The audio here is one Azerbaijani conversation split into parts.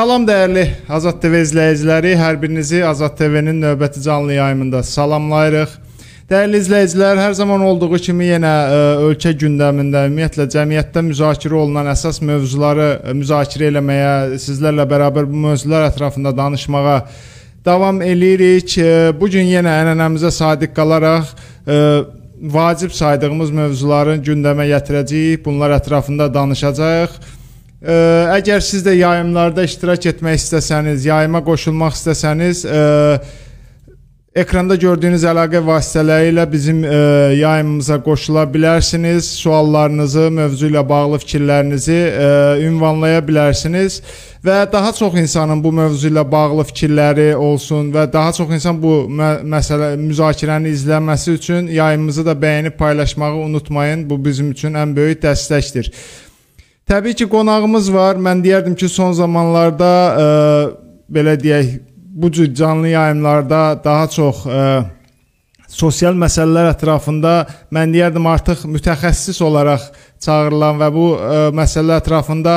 Salam dəyərli Azad TV izləyiciləri, hər birinizi Azad TV-nin növbəti canlı yayımında salamlayırıq. Dəyərli izləyicilər, hər zaman olduğu kimi yenə ə, e, ölkə gündəmində, ümumiyyətlə cəmiyyətdə müzakirə olunan əsas mövzuları e, müzakirə eləməyə, sizlərlə bərabər bu mövzular ətrafında danışmağa davam eləyirik. E, bu gün yenə ənənəmizə sadiq qalaraq ə, vacib saydığımız mövzuların gündəmə gətirəcəyik. Bunlar ətrafında danışacağıq. Ə, əgər siz də yayımlarda iştirak etmək istəsəniz, yayıma qoşulmaq istəsəniz, ə, ekranda gördüyünüz əlaqə vasitələri ilə bizim ə, yayımımıza qoşula bilərsiniz. Suallarınızı, mövzu ilə bağlı fikirlərinizi ə, ünvanlaya bilərsiniz və daha çox insanın bu mövzu ilə bağlı fikirləri olsun və daha çox insan bu mə məsələ müzakirəni izləməsi üçün yayımımızı da bəyənib paylaşmağı unutmayın. Bu bizim üçün ən böyük dəstəkdir. Təbii ki, qonağımız var. Mən deyərdim ki, son zamanlarda ə, e, belə deyək, bu cür canlı yayımlarda daha çox ə, e, sosial məsələlər ətrafında mən deyərdim artıq mütəxəssis olaraq çağırılan və bu ə, e, məsələ ətrafında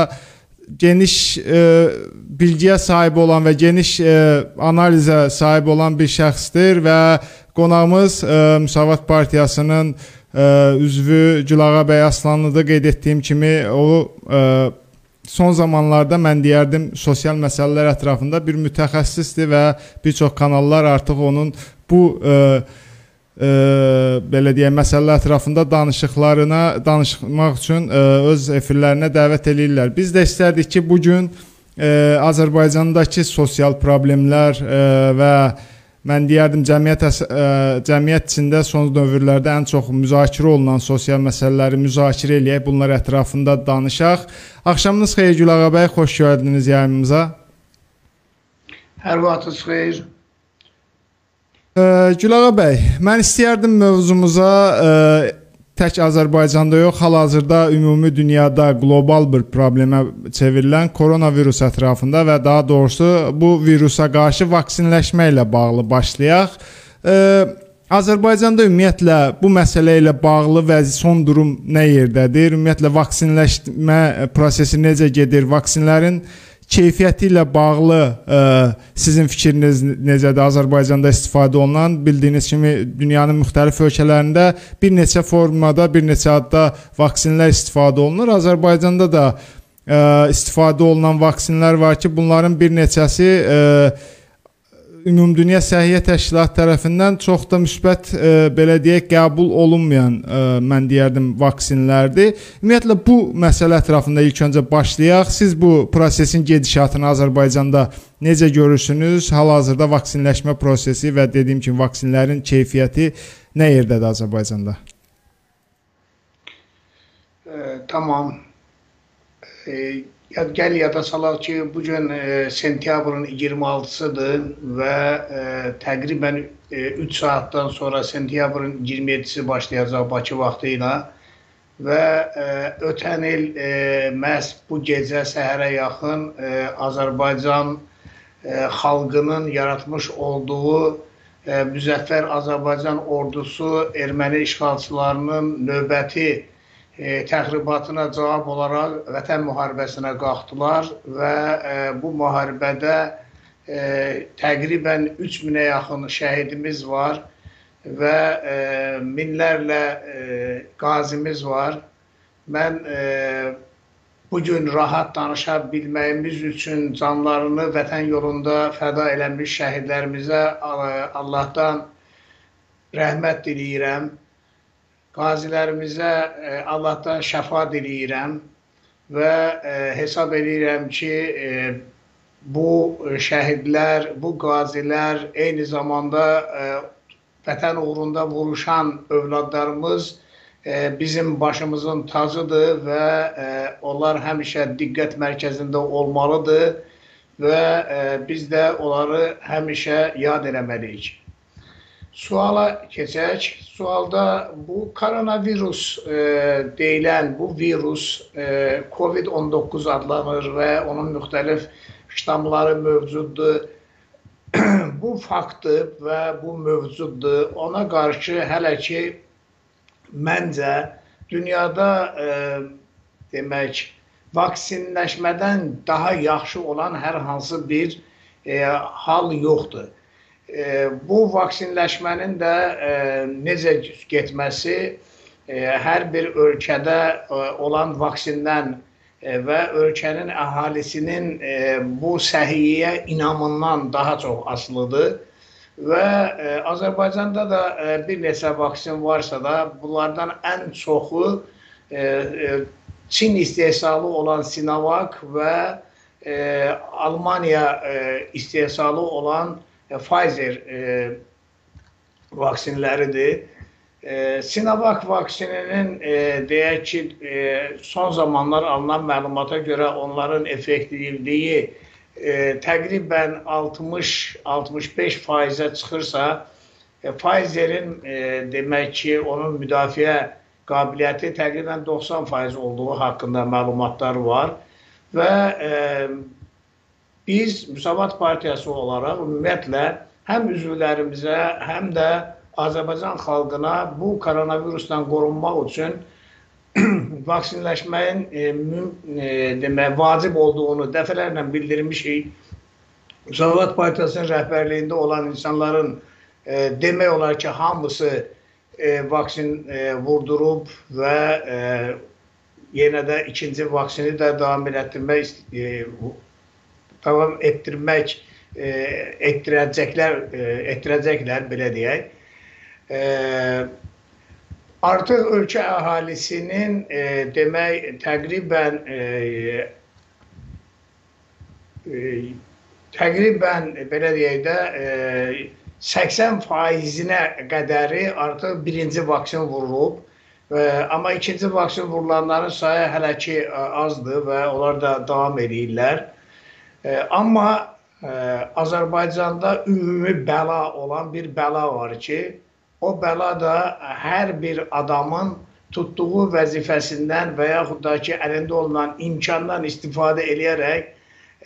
geniş ə, bilgiyə sahib olan və geniş ə, analizə sahib olan bir şəxsdir və qonağımız ə, Müsavat Partiyasının ə, üzvü Gülağa bəy Aslanlıdır qeyd etdiyim kimi o ə, son zamanlarda mən deyərdim sosial məsələlər ətrafında bir mütəxəssisdir və bir çox kanallar artıq onun bu ə, ə, belə deyək məsələlər ətrafında danışıqlarına danışmaq üçün ə, öz efirlərinə dəvət eləyirlər. Biz də istərdik ki, bu gün Azərbaycandakı sosial problemlər ə, və mən deyərdim cəmiyyət ə, cəmiyyət içində son dövrlərdə ən çox müzakirə olunan sosial məsələləri müzakirə eləyək, bunlar ətrafında danışaq. Axşamınız xeyir Gülağa bəy, xoş gəldiniz yayımımıza. Hər vaxtınız xeyir. Ə, Gülağa bəy, mən istəyərdim mövzumuza ə, tək Azərbaycanda yox, hal-hazırda ümumi dünyada qlobal bir problemə çevrilən koronavirus ətrafında və daha doğrusu bu virusa qarşı vaksinləşmə ilə bağlı başlayaq. Ə, Azərbaycanda ümumiyyətlə bu məsələ ilə bağlı vəzi son durum nə yerdədir? Ümumiyyətlə vaksinləşmə prosesi necə gedir? Vaksinlərin keyfiyyəti ilə bağlı ə, e, sizin fikriniz necədir? Azərbaycanda istifadə olunan bildiyiniz kimi dünyanın müxtəlif ölkələrində bir neçə formada, bir neçə adda vaksinlər istifadə olunur. Azərbaycanda da ə, e, istifadə olunan vaksinlər var ki, bunların bir neçəsi ə, e, Ümumdünya Səhiyyə Təşkilatı tərəfindən çox da müsbət e, belə deyək qəbul olunmayan e, mən deyərdim vaksinlərdir. Ümumiyyətlə bu məsələ ətrafında ilk öncə başlayaq. Siz bu prosesin gedişatını Azərbaycanda necə görürsünüz? Hal-hazırda vaksinləşmə prosesi və dediyim kimi vaksinlərin keyfiyyəti nə yerdədir Azərbaycanda? E, tamam. E, Ya gəl yada salaq ki, bu gün e, sentyabrın 26-sıdır və e, təqribən e, 3 saatdan sonra sentyabrın 27-si başlayacaq Bakı vaxtı ilə və e, ötən il e, məhz bu gecə səhərə yaxın e, Azərbaycan e, xalqının yaratmış olduğu e, Müzəffər Azərbaycan ordusu erməni işğalçılarının növbəti e, təxribatına cavab olaraq vətən müharibəsinə qalxdılar və e, bu müharibədə e, təqribən 3000-ə yaxın şəhidimiz var və e, minlərlə e, qazimiz var. Mən e, bu gün rahat danışa bilməyimiz üçün canlarını vətən yolunda fəda eləmiş şəhidlərimizə Allahdan rəhmət diləyirəm qazilərimizə e, Allahdan şəfa diləyirəm və e, hesab edirəm ki, e, bu şəhidlər, bu qazilər eyni zamanda vətən uğrunda vuruşan övladlarımız bizim başımızın tacıdır və onlar həmişə diqqət mərkəzində olmalıdır və biz də onları həmişə yad eləməliyik. Suala keçək. Sualda bu koronavirus e, deyilən bu virus e, COVID-19 adlanır və onun müxtəlif ştamları mövcuddur. bu faktdır və bu mövcuddur. Ona qarşı hələ ki məncə dünyada e, demək vaksinləşmədən daha yaxşı olan hər hansı bir e, hal yoxdur. E, bu vaksinləşmənin də e, necə getməsi e, hər bir ölkədə e, olan vaksindən e, və ölkənin əhalisinin e, bu səhiyyəyə inamından daha çox asılıdır. Və e, Azərbaycanda da e, bir neçə vaksin varsa da, bunlardan ən çoxu e, e, Çin istehsalı olan Sinovac və e, Almaniya e, istehsalı olan e, Pfizer e, vaksinləridir. E, Sinovac vaksininin e, deyək ki, e, son zamanlar alınan məlumata görə onların effektivliyi e, təqribən 60-65 faizə çıxırsa, e, Pfizerin e, demək ki, onun müdafiə qabiliyyəti təqribən 90% olduğu haqqında məlumatlar var və e, biz Müsavat Partiyası olaraq ümumiyyətlə həm üzvlərimizə, həm də Azərbaycan xalqına bu koronavirusdan qorunmaq üçün vaksinləşməyin e, e, demək vacib olduğunu dəfələrlə bildirmişik. Müsavat Partiyasının rəhbərliyində olan insanların e, demək olar ki, hamısı e, vaksin e, vurdurub və e, yenə də ikinci vaksini də davam etdirmək e, davam etdirmək e, etdirəcəklər e, etdirəcəklər belə deyək. E, artıq ölkə əhalisinin e, demək təqribən e, e, təqribən belə deyək də e, 80 faizinə qədəri artıq birinci vaksin vurulub. E, amma ikinci vaksin vurulanların sayı hələ ki azdır və onlar da davam edirlər. Amma e, Azərbaycanda ümumi bəla olan bir bəla var ki, o bəla da hər bir adamın tutduğu vəzifəsindən və yaxud da ki, əlində olunan imkandan istifadə eləyərək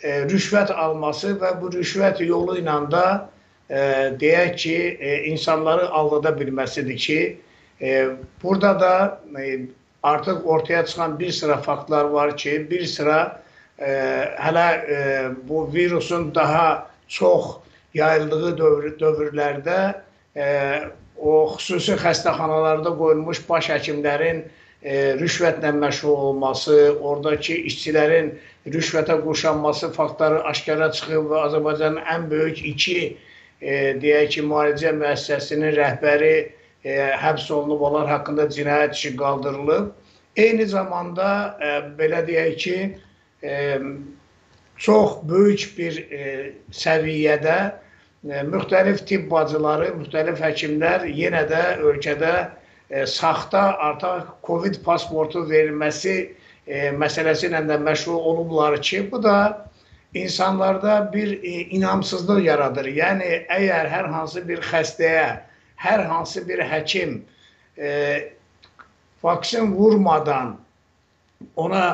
e, rüşvət alması və bu rüşvət yolu ilə da e, deyək ki, e, insanları aldada bilməsidir ki, e, burada da e, artıq ortaya çıxan bir sıra faktlar var ki, bir sıra e, hələ e, bu virusun daha çox yayıldığı dövr dövrlərdə e, o xüsusi xəstəxanalarda qoyulmuş baş həkimlərin e, rüşvətlə məşğul olması, oradakı işçilərin rüşvətə qurşanması faktları aşkara çıxıb və Azərbaycanın ən böyük iki e, deyək ki, müalicə müəssisəsinin rəhbəri e, həbs olunub, onlar haqqında cinayət işi qaldırılıb. Eyni zamanda e, belə deyək ki, çox böyük bir e, səviyyədə E, müxtəlif tibb bacıları, müxtəlif həkimlər yenə də ölkədə e, saxta artıq COVID pasportu verilməsi məsələsi ilə də məşğul olublar ki, bu da insanlarda bir inamsızlıq yaradır. Yəni əgər hər hansı bir xəstəyə, hər hansı bir həkim vaksin vurmadan ona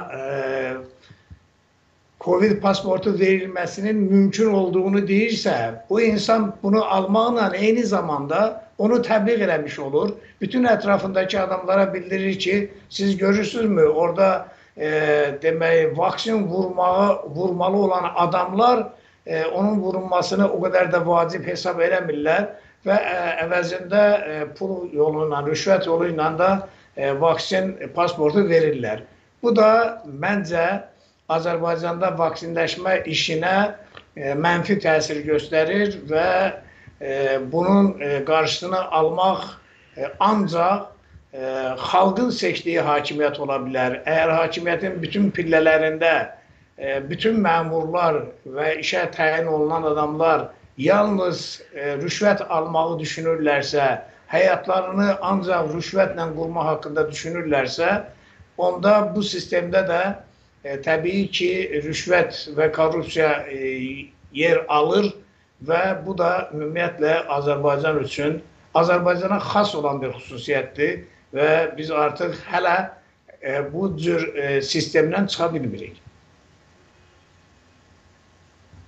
Covid pasportu verilməsinin mümkün olduğunu deyirsə, bu insan bunu almaqla eyni zamanda onu təbliğ eləmiş olur. Bütün ətrafındakı adamlara bildirir ki, siz görürsünüzmü, orada e, demək vaksin vurmağı vurmalı olan adamlar e, onun vurulmasını o qədər də vacib hesab eləmirlər və ə, e, əvəzində ə, e, pul yolu ilə, rüşvət yolu ilə də ə, e, vaksin pasportu verirlər. Bu da məncə Azərbaycanda vaksinləşmə işinə e, mənfi təsir göstərir və e, bunun e, qarşısını almaq ancaq xalqın seçdiyi hakimiyyət ola bilər. Əgər hakimiyyətin bütün pillələrində bütün məmurlar və işə təyin olunan adamlar yalnız rüşvət almağı düşünürlərsə, həyatlarını ancaq rüşvətlə qurma haqqında düşünürlərsə, onda bu sistemdə də e, təbii ki, rüşvət və korrupsiya e, yer alır və bu da ümumiyyətlə Azərbaycan üçün Azərbaycana xas olan bir xüsusiyyətdir və biz artıq hələ e, bu cür e, sistemdən çıxa bilmirik.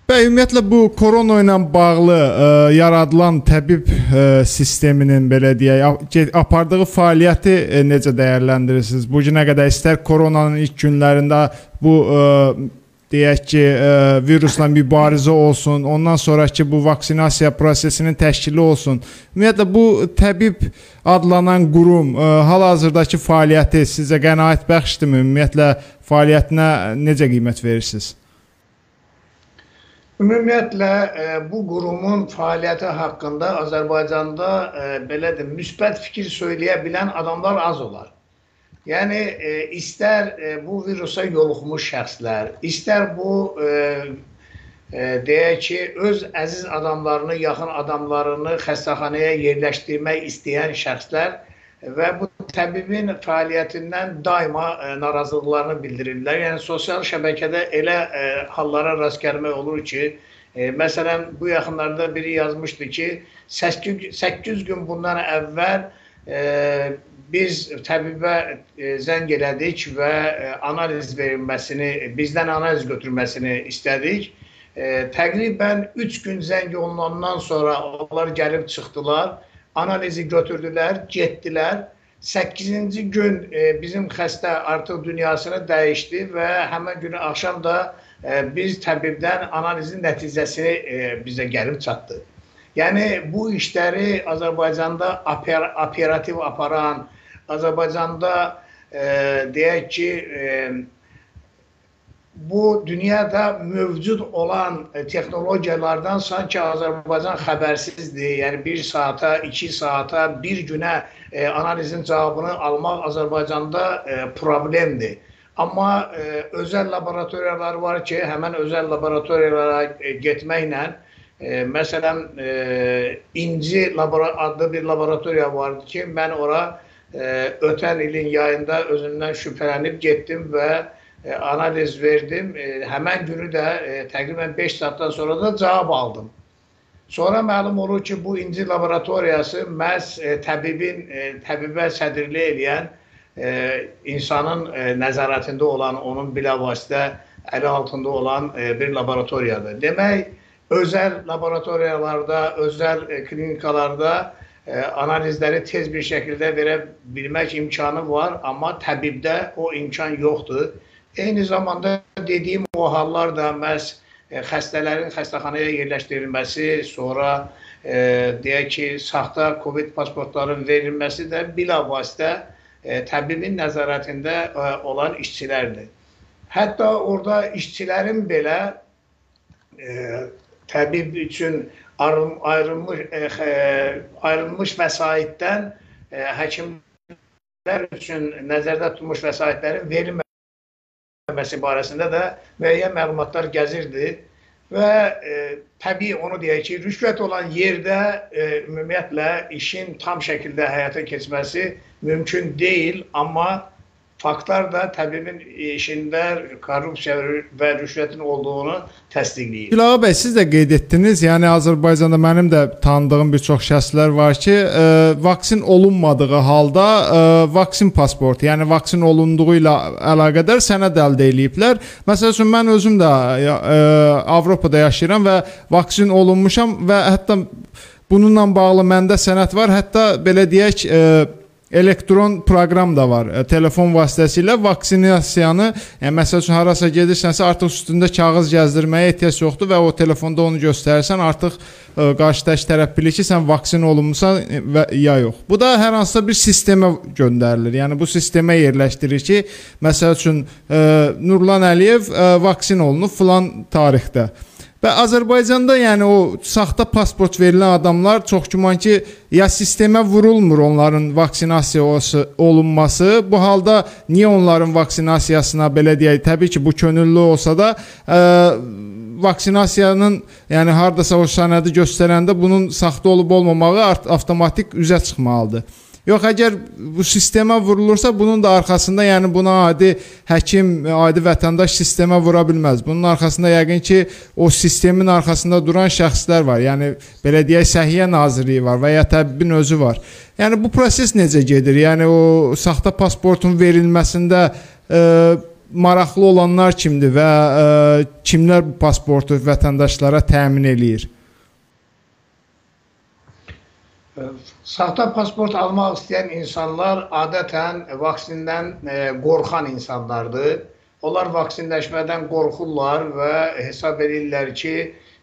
Və ümumiyyətlə bu korona ilə bağlı ə, yaradılan təbib ə, sisteminin belə deyək, apardığı fəaliyyəti ə, necə dəyərləndirirsiniz? Bu günə qədər istər koronanın ilk günlərində bu ə, deyək ki, ə, virusla mübarizə olsun, ondan sonrakı bu vaksinasiya prosesinin təşkili olsun. Ümumiyyətlə bu təbib adlanan qurum hal-hazırdakı fəaliyyəti sizə qənaət bəxşdirmi? Ümumiyyətlə fəaliyyətinə necə qiymət verirsiniz? Ümumiyyətlə ə, bu qurumun fəaliyyəti haqqında Azərbaycanda ə, belə də müsbət fikir söyləyə bilən adamlar az olar. Yəni e, istər e, bu virusa yoluxmuş şəxslər, istər bu e, e, deyək ki, öz əziz adamlarını, yaxın adamlarını xəstəxanaya yerləşdirmək istəyən şəxslər və bu təbibin fəaliyyətindən daima e, narazılıqlarını bildirirlər. Yəni sosial şəbəkədə elə e, hallara rast gəlmək olur ki, e, məsələn bu yaxınlarda biri yazmışdı ki, 8, 8 gün bundan əvvəl e, biz təbibə e, zəng elədik və e, analiz verilməsini, bizdən analiz götürməsini istədik. E, təqribən 3 gün zəng olunandan sonra onlar gəlib çıxdılar, analizi götürdülər, getdilər. 8-ci gün bizim xəstə artıq dünyasını dəyişdi və həmin günü axşam da biz təbibdən analizin nəticəsi bizə gəlib çatdı. Yəni bu işləri Azərbaycanda oper operativ aparan, Azərbaycanda e, deyək ki, e, bu dünyada mövcud olan e, texnologiyalardan sanki Azərbaycan xəbərsizdir. Yəni bir saata, iki saata, bir günə e, analizin cavabını almaq Azərbaycanda e, problemdir. Amma e, özəl laboratoriyalar var ki, həmən özəl laboratoriyalara e, getməklə e, məsələn e, İnci adlı bir laboratoriya vardı ki, mən ora ötən ilin yayında özündən şübhələnib getdim və e, analiz verdim. E, həmən günü də e, təqribən 5 saatdan sonra da cavab aldım. Sonra məlum olur ki, bu İnci laboratoriyası məhz təbibin, təbibə sədrlik edən insanın nəzarətində olan, onun bilavasitə əli altında olan bir laboratoriyadır. Demək, özəl laboratoriyalarda, özəl klinikalarda analizləri tez bir şəkildə verə bilmək imkanı var, amma təbibdə o imkan yoxdur. Eyni zamanda dediyim o hallar da məhz e, xəstələrin xəstəxanaya yerləşdirilməsi, sonra e, deyək ki, saxta COVID pasportların verilməsi də bilavasitə e, təbibin nəzarətində e, olan işçilərdir. Hətta orada işçilərin belə e, təbib üçün ayrılmış e, ayrılmış vəsaitdən e, həkimlər üçün nəzərdə tutulmuş vəsaitlərin verilməməsi barəsində də müəyyən məlumatlar gəzirdi və e, təbii onu deyək ki, rüşvət olan yerdə e, ümumiyyətlə işin tam şəkildə həyata keçməsi mümkün deyil, amma faktlar da təbibin işində korrupsiya və rüşvətin olduğunu təsdiqləyir. Gülağa bəy, siz də qeyd etdiniz, yəni Azərbaycanda mənim də tanıdığım bir çox şəxslər var ki, ə, e, vaksin olunmadığı halda ə, e, vaksin pasportu, yəni vaksin olunduğu ilə əlaqədar sənəd əldə ediblər. Məsəl üçün mən özüm də ə, e, Avropada yaşayıram və vaksin olunmuşam və hətta bununla bağlı məndə sənəd var. Hətta belə deyək, ə, elektron proqram da var. E, telefon vasitəsilə vaksinasiyanı, yəni məsəl üçün harasa gedirsənsə artıq üstündə kağız gəzdirməyə ehtiyac yoxdur və o telefonda onu göstərsən artıq e, qarşıdakı tərəf bilir ki, sən vaksin olunmusan e, və ya yox. Bu da hər hansısa bir sistemə göndərilir. Yəni bu sistemə yerləşdirir ki, məsəl üçün e, Nurlan Əliyev e, vaksin olunub filan tarixdə. Və Azərbaycanda yəni o saxta pasport verilən adamlar çox güman ki, ya sistemə vurulmur onların vaksinasiyası olunması. Bu halda niyə onların vaksinasiyasına belə deyək, təbii ki, bu könüllü olsa da ə, vaksinasiyanın, yəni hardasa o sənədi göstərəndə bunun saxta olub olmamağı avtomatik üzə çıxmalıdır. Yox, əgər bu sistemə vurulursa, bunun da arxasında, yəni buna adi həkim, adi vətəndaş sistemə vura bilməz. Bunun arxasında yəqin ki, o sistemin arxasında duran şəxslər var. Yəni belə deyək, Səhiyyə Nazirliyi var və ya təbibin özü var. Yəni bu proses necə gedir? Yəni o saxta pasportun verilməsində e, maraqlı olanlar kimdir və ə, kimlər bu pasportu vətəndaşlara təmin eləyir? Saxta pasport almaq istəyən insanlar adətən vaksindən e, qorxan insanlardır. Onlar vaksinləşmədən qorxurlar və hesab edirlər ki,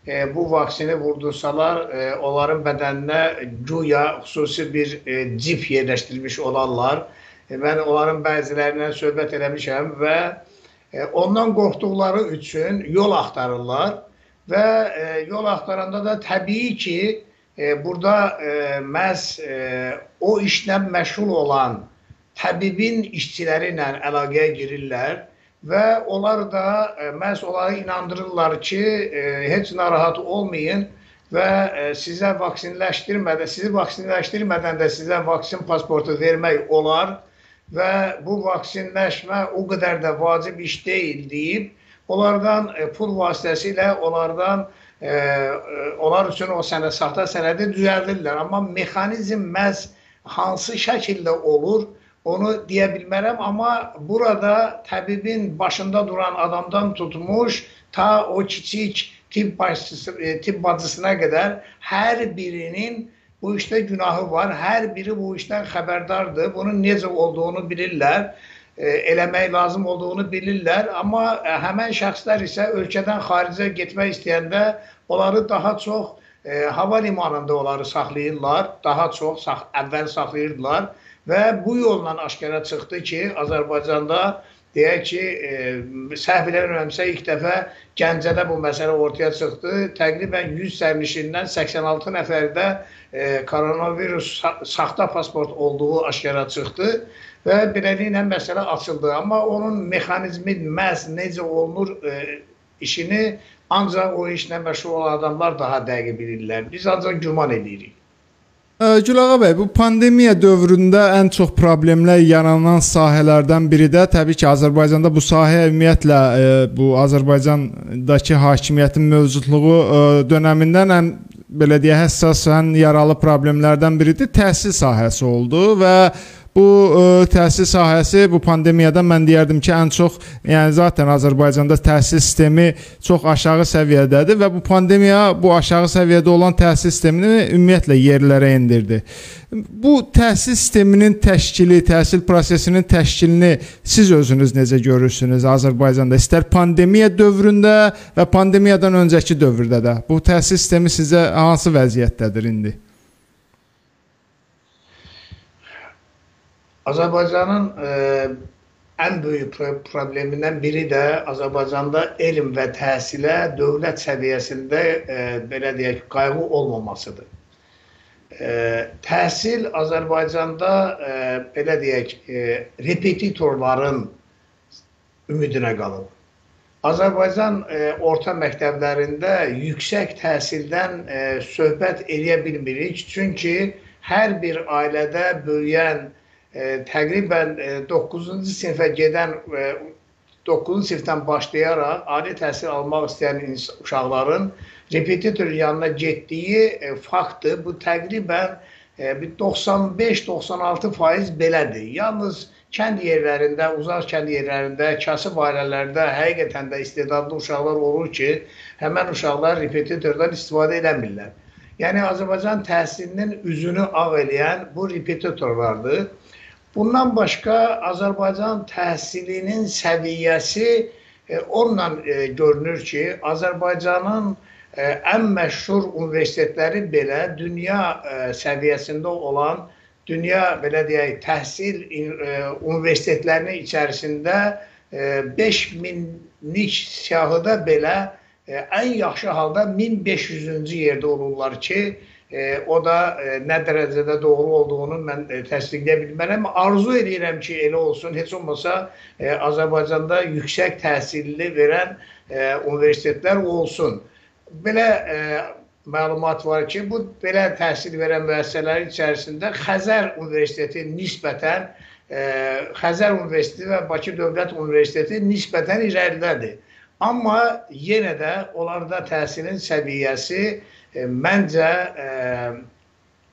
e, bu vaksini vurdursalar, e, onların bədəninə güya xüsusi bir cip yerləşdirilmiş olarlar. Mən onların bəzilərindən söhbət eləmişəm və ondan qorxduqları üçün yol axtarırlar və yol axtaranda da təbii ki, e, burada e, məhz e, o işlə məşğul olan təbibin işçiləri ilə əlaqəyə girirlər və onlar da e, məhz onları inandırırlar ki, e, heç narahat olmayın və e, sizə vaksinləşdirmədən, sizi vaksinləşdirmədən də sizə vaksin pasportu vermək olar və bu vaksinləşmə o qədər də vacib iş deyil deyib, onlardan e, pul vasitəsilə onlardan onlar üçün o sənə saxta sənədi düzəldirlər. Amma mexanizm məhz hansı şəkildə olur, onu deyə bilmərəm, amma burada təbibin başında duran adamdan tutmuş ta o kiçik tibb başçısı, e, tibb bacısına qədər hər birinin bu işdə günahı var. Hər biri bu işdən xəbərdardır. Bunun necə olduğunu bilirlər. E, eləmək lazım olduğunu bilirlər, amma e, həmən şəxslər isə ölkədən xaricə getmək istəyəndə onları daha çox e, hava limanında onları saxlayırlar, daha çox sax əvvəl saxlayırdılar və bu yolla aşkara çıxdı ki, Azərbaycanda deyək ki, e, səhv eləmirəmsə ilk dəfə Gəncədə bu məsələ ortaya çıxdı. Təqribən 100 sərnişindən 86 nəfərdə e, koronavirus saxta pasport olduğu aşkara çıxdı və beləliklə məsələ açıldı. Amma onun mexanizmi məhz necə olunur e, işini ancaq o işlə məşğul olan adamlar daha dəqiq bilirlər. Biz ancaq güman edirik. Gülağa bəy, bu pandemiya dövründə ən çox problemlər yaranan sahələrdən biri də təbii ki, Azərbaycanda bu sahə ümumiyyətlə e, bu Azərbaycandakı hakimiyyətin mövcudluğu e, dövründən ən belə deyə həssas, ən yaralı problemlərdən biridir təhsil sahəsi oldu və Bu ə, e, təhsil sahəsi bu pandemiyada mən deyərdim ki, ən çox, yəni zaten Azərbaycanda təhsil sistemi çox aşağı səviyyədədir və bu pandemiya bu aşağı səviyyədə olan təhsil sistemini ümumiyyətlə yerlərə endirdi. Bu təhsil sisteminin təşkili, təhsil prosesinin təşkilini siz özünüz necə görürsünüz Azərbaycanda? İstər pandemiya dövründə və pandemiyadan öncəki dövrdə də bu təhsil sistemi sizə hansı vəziyyətdədir indi? Azərbaycanın e, ən böyük problemindən biri də Azərbaycanda elm və təhsilə dövlət səviyyəsində e, belə deyək, qayğı olmamasıdır. E, təhsil Azərbaycanda ə, belə deyək, ə, repetitorların ümidinə qalıb. Azərbaycan ə, orta məktəblərində yüksək təhsildən ə, söhbət eləyə bilmirik. Çünki hər bir ailədə böyüyən e, təqribən e, 9-cu sinifə gedən e, 9-cu sinifdən başlayaraq ali təhsil almaq istəyən uşaqların repetitor yanına getdiyi e, faktdır. Bu təqribən e, 95-96 faiz belədir. Yalnız kənd yerlərində, uzaq kənd yerlərində, kasıb ailələrdə həqiqətən də istedadlı uşaqlar olur ki, həmən uşaqlar repetitordan istifadə edəmirlər. Yəni Azərbaycan təhsilinin üzünü ağ eləyən bu repetitorlardır. Bundan başqa Azərbaycan təhsilinin səviyyəsi e, onunla e, görünür ki, Azərbaycanın e, ən məşhur universitetləri belə dünya e, səviyyəsində olan, dünya belə deyək, təhsil e, universitetlərinin içərisində e, 5000-lik siyahıda belə e, ən yaxşı halda 1500-cü yerdə olurlar ki, E, o da e, nə dərəcədə doğru olduğunu mən e, təsdiqləyə bilmərəm. Arzu edirəm ki, elə olsun. Heç olmasa e, Azərbaycanda yüksək təhsilli verən e, universitetlər olsun. Belə e, məlumat var ki, bu belə təhsil verən müəssisələrin içərisində Xəzər Universiteti nisbətən e, Xəzər Universiteti və Bakı Dövlət Universiteti nisbətən irəlidədir. Amma yenə də onlarda təhsilin səviyyəsi e, məncə e,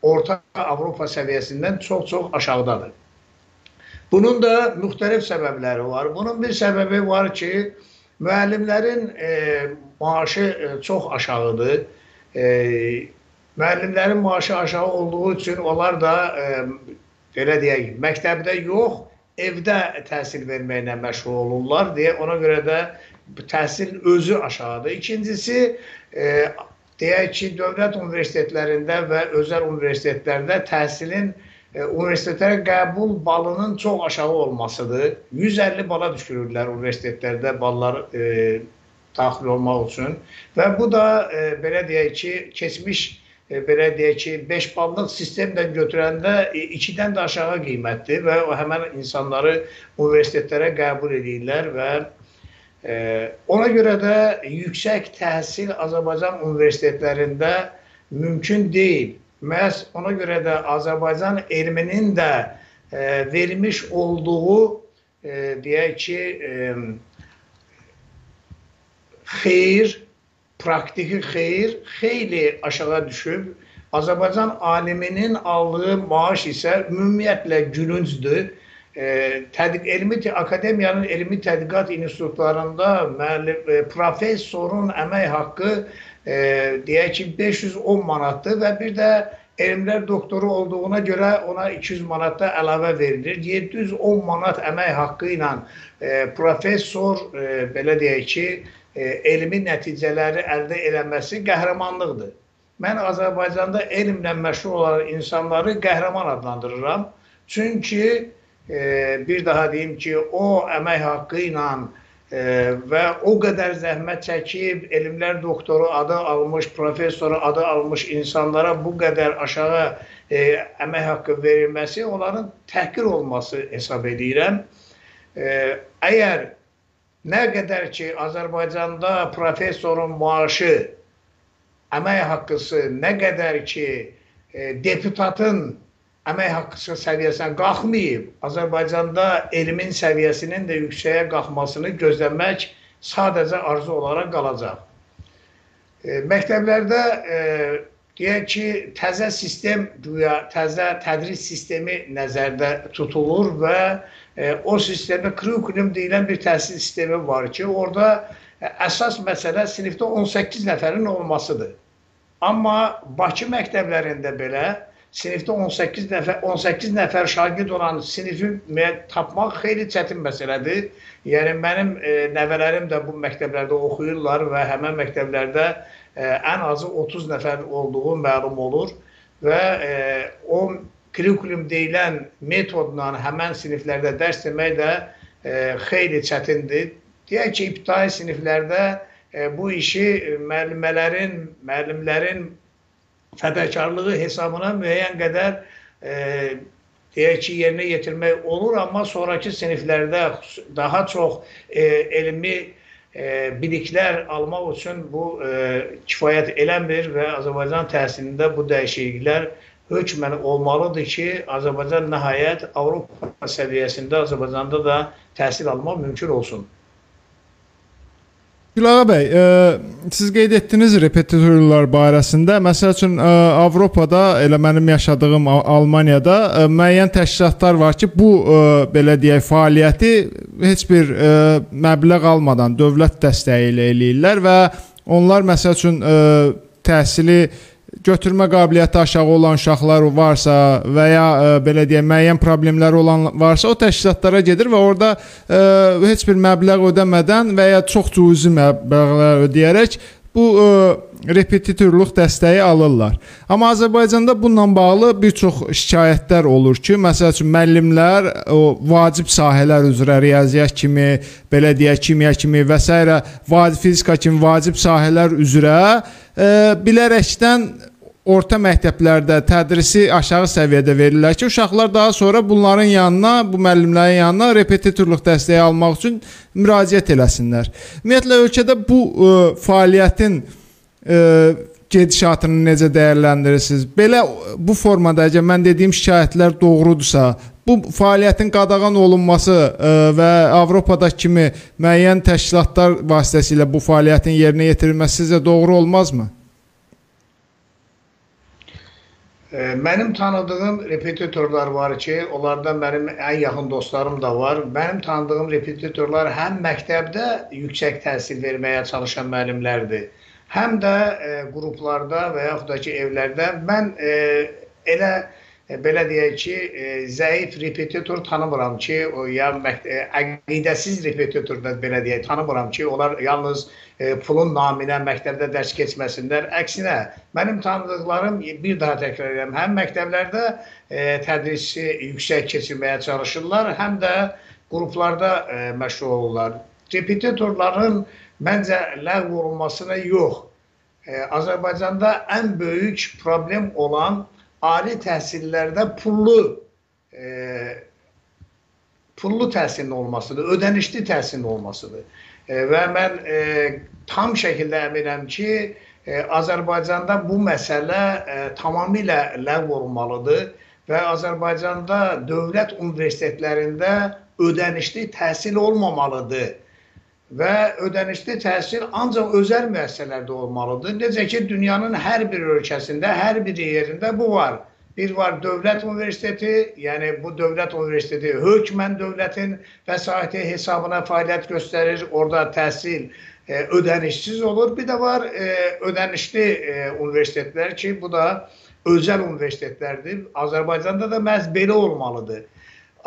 Orta Avropa səviyyəsindən çox-çox aşağıdadır. Bunun da müxtəlif səbəbləri var. Bunun bir səbəbi var ki, müəllimlərin e, maaşı e, çox aşağıdır. E, müəllimlərin maaşı aşağı olduğu üçün onlar da e, belə deyək, məktəbdə yox, evdə təhsil verməklə məşğul olurlar deyə ona görə də təhsilin özü aşağıdır. İkincisi, e, deyək ki, dövlət universitetlərində və özəl universitetlərdə təhsilin e, universitetlərə qəbul balının çox aşağı olmasıdır. 150 bala düşürürlər universitetlərdə ballar e, daxil olmaq üçün və bu da e, belə deyək ki, keçmiş e, belə deyək ki, 5 ballıq sistemdən götürəndə 2-dən də aşağı qiymətdir və o həmin insanları universitetlərə qəbul edirlər və Ona görə də yüksək təhsil Azərbaycan universitetlərində mümkün deyil. Məhz ona görə də Azərbaycan elminin də vermiş olduğu deyək ki, xeyir, praktiki xeyir xeyli aşağı düşüb. Azərbaycan aliminin aldığı maaş isə ümumiyyətlə gülüncdür tədqiq elmi akademiyanın elmi tədqiqat institutlarında müəllim e, professorun əmək haqqı e, deyək ki 510 manatdır və bir də elmlər doktoru olduğuna görə ona 200 manat da əlavə verilir. 710 manat əmək haqqı ilə e, professor e, belə deyək ki, e, elmi nəticələri əldə eləməsi qəhrəmanlıqdır. Mən Azərbaycanda elmlə məşğul olan insanları qəhrəman adlandırıram. Çünki bir daha deyim ki, o əmək haqqı ilə e, və o qədər zəhmət çəkib elmlər doktoru adı almış, professoru adı almış insanlara bu qədər aşağı e, əmək haqqı verilməsi onların təhqir olması hesab edirəm. E, əgər nə qədər ki, Azərbaycanda professorun maaşı, əmək haqqısı nə qədər ki, deputatın əmək haqqı səviyyəsinə qalxmayıb, Azərbaycanda elmin səviyyəsinin də yüksəyə qalxmasını gözləmək sadəcə arzu olaraq qalacaq. E, məktəblərdə e, deyək ki, təzə sistem güya təzə tədris sistemi nəzərdə tutulur və e, o sistemdə kurikulum deyilən bir təhsil sistemi var ki, orada əsas məsələ sinifdə 18 nəfərin olmasıdır. Amma Bakı məktəblərində belə sinifdə 18 nəfər 18 nəfər şagird olan sinifi tapmaq xeyli çətin məsələdir. Yəni mənim e, nəvələrim də bu məktəblərdə oxuyurlar və həmin məktəblərdə e, ən azı 30 nəfər olduğu məlum olur və e, o kurikulum deyilən metodla həmin siniflərdə dərs demək də e, xeyli çətindir. Deyək ki, ibtidai siniflərdə e, bu işi müəllimələrin, müəllimlərin fədakarlığı hesabına müəyyən qədər e, deyək ki, yerinə yetirmək olur, amma sonraki siniflərdə daha çox e, elmi e, biliklər almaq üçün bu e, kifayət eləmir və Azərbaycan təhsilində bu dəyişikliklər hökmən olmalıdır ki, Azərbaycan nəhayət Avropa səviyyəsində Azərbaycanda da təhsil almaq mümkün olsun. Gülağa bəy, ə, e, siz qeyd etdiniz repetitorlar barəsində. Məsəl üçün ə, e, Avropada, elə mənim yaşadığım Almaniyada ə, e, müəyyən təşkilatlar var ki, bu ə, belə deyək, fəaliyyəti heç bir ə, məbləğ almadan dövlət dəstəyi ilə eləyirlər və onlar məsəl üçün ə, təhsili götürmə qabiliyyəti aşağı olan uşaqlar varsa və ya ə, e, belə deyək müəyyən problemləri olan varsa o təşkilatlara gedir və orada ə, e, heç bir məbləğ ödəmədən və ya çox cüzi məbləğlər ödəyərək bu ə, e, repetitorluq dəstəyi alırlar. Amma Azərbaycanda bununla bağlı bir çox şikayətlər olur ki, məsəl üçün müəllimlər o vacib sahələr üzrə riyaziyyat kimi, belə deyək, kimya kimi və s. vacib fizika kimi vacib sahələr üzrə ə, bilərəkdən orta məktəblərdə tədrisi aşağı səviyyədə verirlər ki, uşaqlar daha sonra bunların yanına, bu müəllimlərin yanına repetitorluq dəstəyi almaq üçün müraciət eləsinlər. Ümumiyyətlə ölkədə bu ə, e, fəaliyyətin ə, e, gedişatını necə dəyərləndirirsiniz? Belə bu formada əgər mən dediyim şikayətlər doğrudursa, bu fəaliyyətin qadağan olunması ə, e, və Avropada kimi müəyyən təşkilatlar vasitəsilə bu fəaliyyətin yerinə yetirilməsi sizcə doğru olmazmı? Mənim tanıdığım repetitorlar var ki, onlardan mənim ən yaxın dostlarım da var. Mənim tanıdığım repetitorlar həm məktəbdə yüksək təhsil verməyə çalışan müəllimlərdir, həm də e, qruplarda və yaxud da ki, evlərdə mən e, elə belə deyək ki, e, zəif repetitor tanımıram ki, o ya e, əqidəsiz repetitor da belə deyək, tanımıram ki, onlar yalnız pulun naminə məktəbdə dərs keçməsinlər. Əksinə, mənim tanıdıqlarım bir daha təkrar edirəm, həm məktəblərdə tədrisi yüksək keçirməyə çalışırlar, həm də qruplarda məşğul olurlar. Repetitorların məncə ləğv olunmasına yox. Azərbaycanda ən böyük problem olan ali təhsillərdə pullu e, pullu təhsilin olmasıdır, ödənişli təhsilin olmasıdır. E, və mən e, tam şəkildə əminəm ki, e, Azərbaycanda bu məsələ e, tamamilə ləğv olunmalıdır və Azərbaycanda dövlət universitetlərində ödənişli təhsil olmamalıdır və ödənişli təhsil ancaq özəl müəssisələrdə olmalıdır. Necə ki, dünyanın hər bir ölkəsində, hər bir yerində bu var. Bir var dövlət universiteti, yəni bu dövlət universiteti hökmən dövlətin vəsaiti hesabına fəaliyyət göstərir. Orada təhsil e, ödənişsiz olur. Bir də var e, ödənişli e, universitetlər ki, bu da özəl universitetlərdir. Azərbaycanda da məhz belə olmalıdır.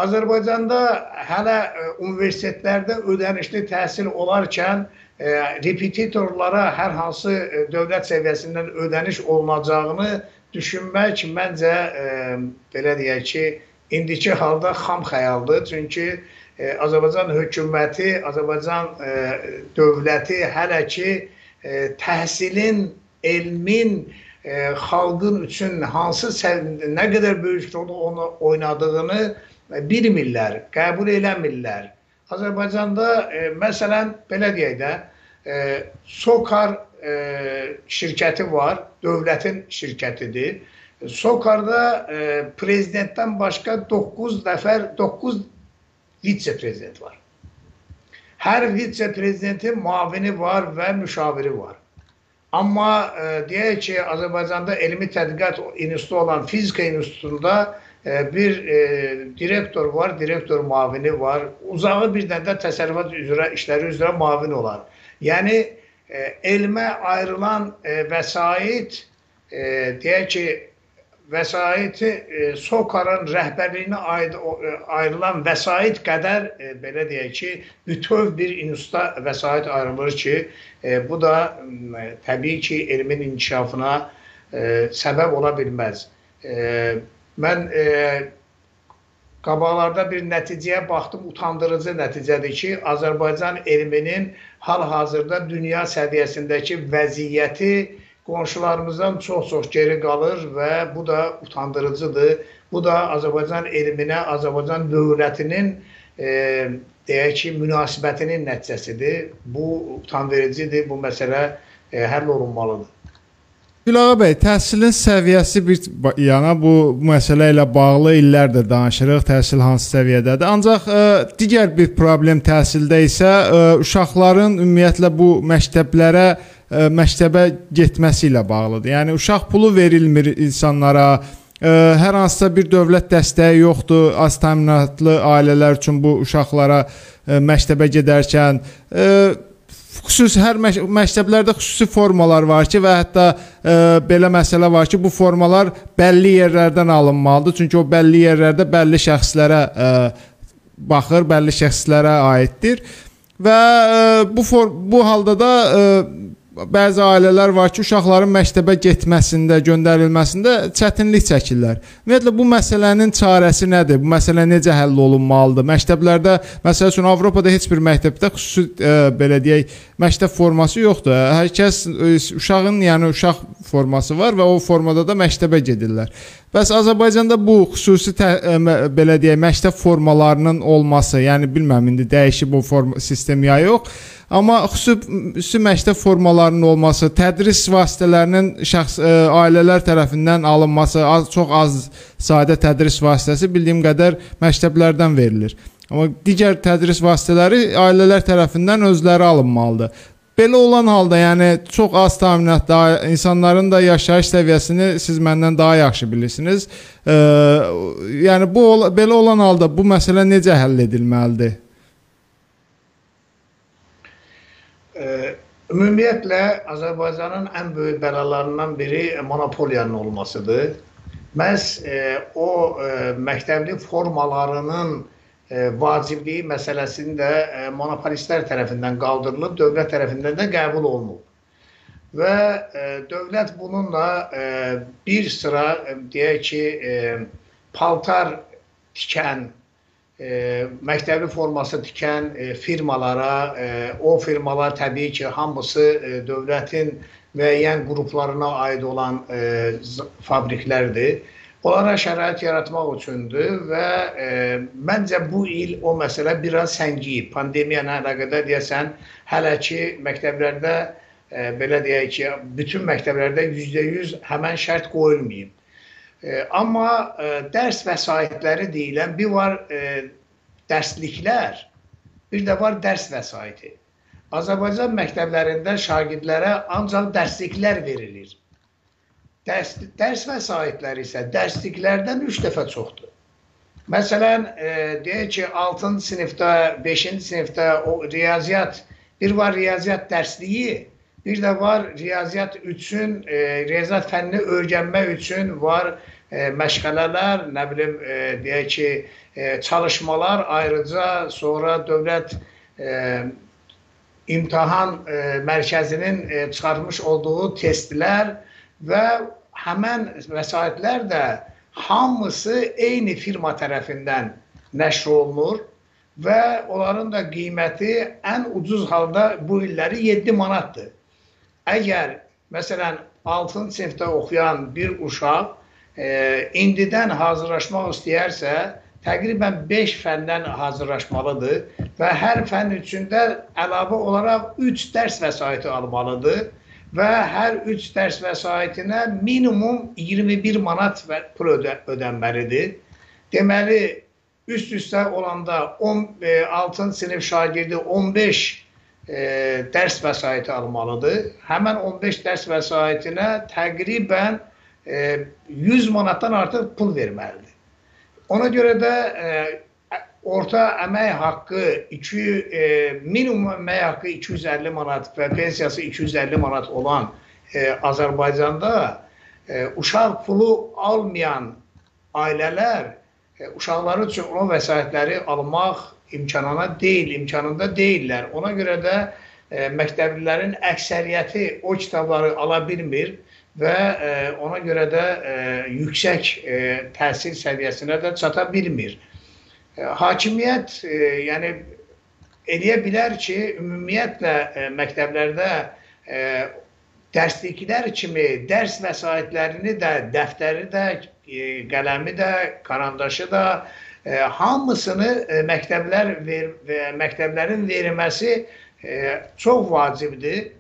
Azərbaycanda hələ e, universitetlərdə ödənişli təhsil olarkən e, repetitorlara hər hansı e, dövlət səviyyəsindən ödəniş olunacağını düşünmək məncə belə deyək ki, indiki halda xam xəyaldır. Çünki Azərbaycan hökuməti, Azərbaycan dövləti hələ ki təhsilin, elmin xalqın üçün hansı nə qədər böyük rol oynadığını bilmirlər, qəbul eləmirlər. Azərbaycanda e, məsələn belə deyək də, e, Sokar e, şirkəti var, dövlətin şirkətidir. Sokarda e, prezidentdən başqa 9 nəfər, 9 vitse-prezident var. Hər vitse-prezidentin müavini var və müşaviri var. Amma e, deyək ki, Azərbaycanda elmi tədqiqat institutu olan Fizika institutunda bir e, direktor var, direktor mavini var. Uzağı bir dənə də təsərrüfat üzrə işləri üzrə mavin olar. Yəni e, elmə ayrılan e, vəsait e, deyək ki, vəsaiti e, SOKAR-ın rəhbərliyinə e, ayrılan vəsait qədər e, belə deyək ki, bütöv bir institutda vəsait ayrılır ki, e, bu da e, təbii ki, elmin inkişafına e, səbəb ola bilməz. E, Mən e, qabaqlarda bir nəticəyə baxdım, utandırıcı nəticədir ki, Azərbaycan elminin hal-hazırda dünya səviyyəsindəki vəziyyəti qonşularımızdan çox-çox geri qalır və bu da utandırıcıdır. Bu da Azərbaycan elminə, Azərbaycan dövlətinin e, deyək ki, münasibətinin nəticəsidir. Bu utanvericidir, bu məsələ e, həll olunmalıdır. Gülağa bəy, təhsilin səviyyəsi bir yana bu məsələ ilə bağlı illərdir danışırıq, təhsil hansı səviyyədədir. Ancaq ə, e, digər bir problem təhsildə isə ə, e, uşaqların ümumiyyətlə bu məktəblərə ə, e, məktəbə getməsi ilə bağlıdır. Yəni uşaq pulu verilmir insanlara, ə, hər hansısa bir dövlət dəstəyi yoxdur az təminatlı ailələr üçün bu uşaqlara ə, məktəbə gedərkən ə, xüsusi hər mək məktəblərdə xüsusi formalar var ki və hətta e, belə məsələ var ki, bu formalar bəlli yerlərdən alınmalıdır. Çünki o bəlli yerlərdə bəlli şəxslərə e, baxır, bəlli şəxslərə aiddir. Və e, bu for bu halda da e, bəzi ailələr var ki, uşaqların məktəbə getməsində, göndərilməsində çətinlik çəkirlər. Ümumiyyətlə bu məsələnin çarəsi nədir? Bu məsələ necə həll olunmalıdır? Məktəblərdə, məsəl üçün Avropada heç bir məktəbdə xüsusi e, belə deyək, məktəb forması yoxdur. Hər kəs e, uşağın, yəni uşaq forması var və o formada da məktəbə gedirlər. Bəs Azərbaycanda bu xüsusi tə, ə, e, belə deyək, məktəb formalarının olması, yəni bilmirəm indi dəyişib bu forma sistem ya yox, amma xüsusi məktəb formalarının olması, tədris vasitələrinin şəxs ə, e, ailələr tərəfindən alınması, az çox az sadə tədris vasitəsi bildiyim qədər məktəblərdən verilir. Amma digər tədris vasitələri ailələr tərəfindən özləri alınmalıdır. Belə olan halda, yəni çox az təminatda insanların da yaşayış səviyyəsini siz məndən daha yaxşı bilirsiniz. E, yəni bu belə olan halda bu məsələ necə həll edilməlidir? E, ümumiyyətlə Azərbaycanın ən böyük bəlalarından biri monopoliyanın olmasıdır. Məhz e, o e, məktəbli formalarının e, vacibliyi məsələsinin də e, monopolistlər tərəfindən qaldırılıb, dövlət tərəfindən də qəbul olunub. Və e, dövlət bununla e, bir sıra e, deyək ki, e, paltar tikən, e, məktəbli forması tikən e, firmalara, e, o firmalar təbii ki, hamısı e, dövlətin müəyyən qruplarına aid olan e, fabriklərdir onlara şərait yaratmaq üçündür və e, məncə bu il o məsələ biraz səngiyib. Pandemiya ilə əlaqədar deyəsən hələ ki məktəblərdə e, belə deyək ki, bütün məktəblərdə %100 həmən şərt qoyulmayıb. E, amma e, dərs vəsaitləri deyilən bir var e, dərsliklər, bir də var dərs vəsaiti. Azərbaycan məktəblərində şagirdlərə ancaq dərsliklər verilir. Dərs, dərs vəsaitləri isə dərsliklərdən 3 dəfə çoxdur. Məsələn, e, deyək ki, 6-cı sinifdə, 5-ci sinifdə o riyaziyyat, bir var riyaziyyat dərsliyi, bir də var riyaziyyat üçün, e, riyaziyyat fənnini öyrənmək üçün var e, məşğələlər, nə bilim, e, deyək ki, e, çalışmalar, ayrıca sonra dövlət e, imtahan e, mərkəzinin e, çıxarmış olduğu testlər, və həmən vəsaitlər də hamısı eyni firma tərəfindən nəşr olunur və onların da qiyməti ən ucuz halda bu illəri 7 manatdır. Əgər məsələn 6-cı sinifdə oxuyan bir uşaq e, indidən hazırlaşmaq istəyərsə, təqribən 5 fəndən hazırlaşmalıdır və hər fənn üçündə əlavə olaraq 3 dərs vəsaiti almalıdır və hər 3 dərs vəsaitinə minimum 21 manat pul ödə ödənməlidir. Deməli, üst-üstə olanda 16-cı e, sinif şagirdi 15 e, dərs vəsaiti almalıdır. Həmən 15 dərs vəsaitinə təqribən 100 manatdan artıq pul verməlidir. Ona görə də e, orta əmək haqqı 2 e, minimum əmək haqqı 250 manat və pensiyası 250 manat olan e, Azərbaycanda e, uşaq pulu almayan ailələr e, uşaqları üçün o vəsaitləri almaq imkanına deyil, imkanında deyillər. Ona görə də e, məktəblilərin əksəriyyəti o kitabları ala bilmir və e, ona görə də e, yüksək e, təhsil səviyyəsinə də çata bilmir. E, hakimiyyət e, yəni eləyə bilər ki, ümumiyyətlə e, məktəblərdə e, dərsliklər kimi dərs vəsaitlərini də, dəftəri də, e, qələmi də, karandaşı da e, hamısını e, məktəblər ver, məktəblərin verilməsi e, çox vacibdir.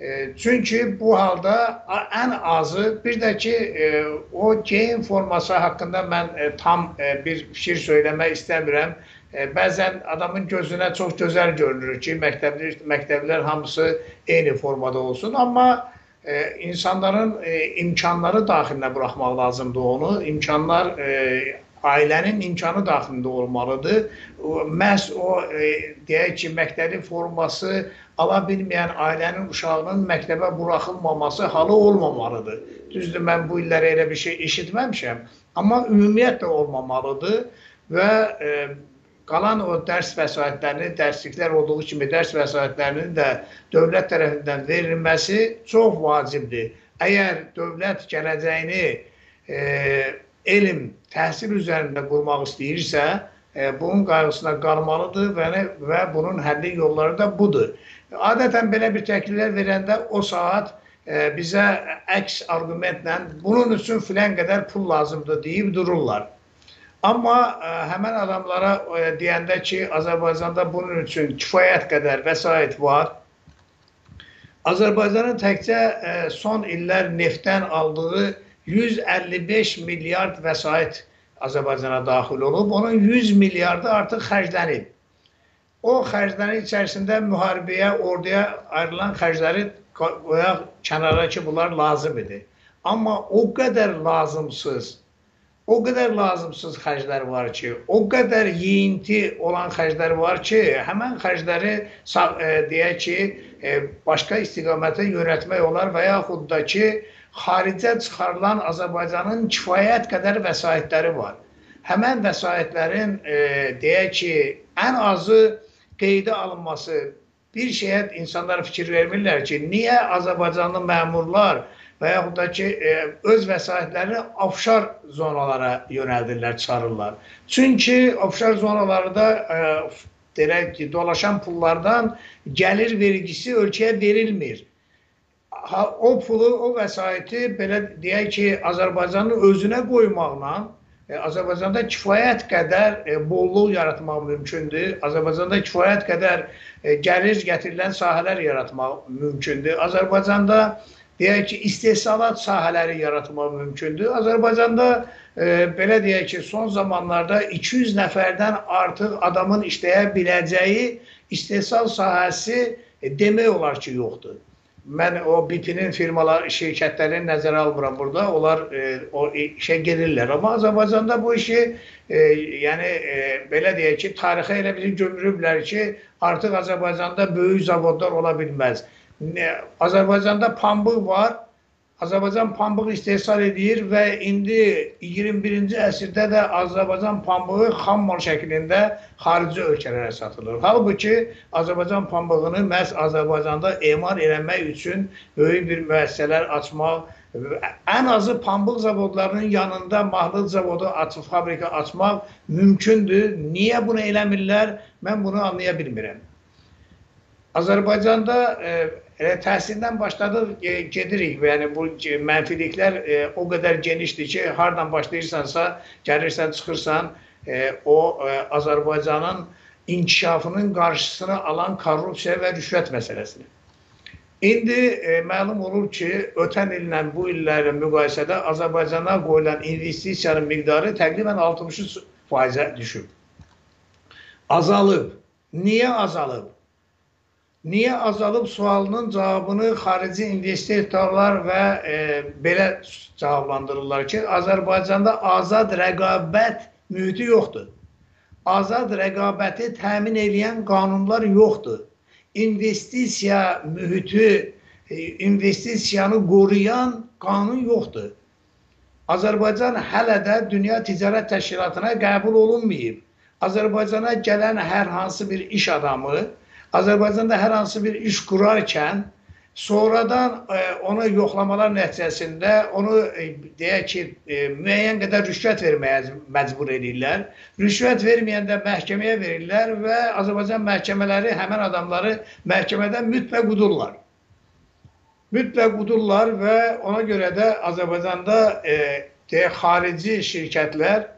E, çünki bu halda ən azı bir də ki e, o geyim forması haqqında mən e, tam e, bir fikir söyləmək istəmirəm. E, bəzən adamın gözünə çox gözəl görünür ki, məktəbli məktəblər hamısı eyni formada olsun, amma e, insanların e, imkanları daxilinə buraxmaq lazımdır onu. İmkanlar e, ailənin imkanı daxilində olmalıdır. Məhz o e, deyək ki, məktəbli forması ala bilməyən ailənin uşağının məktəbə buraxılmaması halı olmamalıdır. Düzdür, mən bu illərə elə bir şey eşitməmişəm, amma ümumiyyətlə olmamalıdır və e, qalan o dərs vəsaitlərini, dərsliklər olduğu kimi dərs vəsaitlərinin də dövlət tərəfindən verilməsi çox vacibdir. Əgər dövlət gələcəyini e, elm, təhsil üzərində qurmaq istəyirsə, e, bunun qayğısına qalmalıdır və, və bunun həlli yolları da budur. Adətən belə bir təkliflər verəndə o saat e, bizə əks arqumentlə bunun üçün filan qədər pul lazımdır deyib dururlar. Amma ə, e, həmən adamlara ə, e, deyəndə ki, Azərbaycanda bunun üçün kifayət qədər vəsait var. Azərbaycanın təkcə ə, son illər neftdən aldığı 155 milyard vəsait Azərbaycana daxil olub. Onun 100 milyardı artıq xərclənib. o xərclərin içərisində müharibəyə, orduya ayrılan xərcləri qoyaq kənara ki, bunlar lazım idi. Amma o qədər lazımsız, o qədər lazımsız xərclər var ki, o qədər yeyinti olan xərclər var ki, həmən xərcləri e, deyək ki, e, başqa istiqamətə yönətmək olar və yaxud da ki, xaricə çıxarılan Azərbaycanın kifayət qədər vəsaitləri var. Həmən vəsaitlərin e, deyək ki, ən azı qeydə alınması bir şeyə insanlar fikir vermirlər ki, niyə Azərbaycanlı məmurlar və yaxud da ki, e, öz vəsaitlərini ofşar zonalara yönəldirlər, çıxarırlar. Çünki ofşar zonalarda e, deyək ki, dolaşan pullardan gəlir vergisi ölkəyə verilmir. O pulu, o vəsaiti belə deyək ki, Azərbaycanın özünə qoymaqla e, Azərbaycanda kifayət qədər e, bolluq yaratmaq mümkündür. Azərbaycanda kifayət qədər e, gəlir gətirilən sahələr yaratmaq mümkündür. Azərbaycanda deyək ki, istehsalat sahələri yaratmaq mümkündür. Azərbaycanda e, belə deyək ki, son zamanlarda 200 nəfərdən artıq adamın işləyə biləcəyi istehsal sahəsi e, demək olar ki, yoxdur. Mən o BP-nin firmalar, şirkətlərini nəzərə almıram burada. Onlar e, o işə gedirlər. Amma Azərbaycanda bu işi e, yəni e, belə deyək ki, tarixə elə bizi gömürüblər ki, artıq Azərbaycanda böyük zavodlar ola bilməz. Azərbaycanda pambıq var. Azərbaycan pambıq istehsal edir və indi 21-ci əsrdə də Azərbaycan pambığı xam mal şəklində xarici ölkələrə satılır. Halbuki Azərbaycan pambığını məhz Azərbaycanda emal eləmək üçün böyük bir müəssisələr açmaq, ən azı pambıq zavodlarının yanında mahnıl zavodu açıb fabrika açmaq mümkündür. Niyə bunu eləmirlər? Mən bunu anlaya bilmirəm. Azərbaycanda e, Elə təhsildən başladıq, e, gedirik. Yəni bu mənfiliklər e, o qədər genişdir ki, hardan başlayırsansa, gəlirsən, çıxırsan, e, o e, Azərbaycanın inkişafının qarşısını alan korrupsiya və rüşvət məsələsidir. İndi e, məlum olur ki, ötən illə bu illərlə müqayisədə Azərbaycana qoyulan investisiyanın miqdarı təqribən 63%-ə düşüb. Azalıb. Niyə azalıb? Niyə azalıb sualının cavabını xarici investorlar və e, belə cavablandırırlar ki, Azərbaycanda azad rəqabət mühiti yoxdur. Azad rəqabəti təmin edən qanunlar yoxdur. İnvestisiya mühiti, e, investisiyanı qoruyan qanun yoxdur. Azərbaycan hələ də Dünya Ticarət Təşkilatına qəbul olunmayıb. Azərbaycana gələn hər hansı bir iş adamı Azərbaycanda hər hansı bir iş qurarkən sonradan e, ona yoxlamalar nəticəsində onu e, deyək ki, e, müəyyən qədər rüşvət verməyə məcbur edirlər. Rüşvət verməyəndə məhkəməyə verirlər və Azərbaycan məhkəmələri həmin adamları məhkəmədən mütləq udurlar. Mütləq udurlar və ona görə də Azərbaycanda deyək, xarici şirkətlər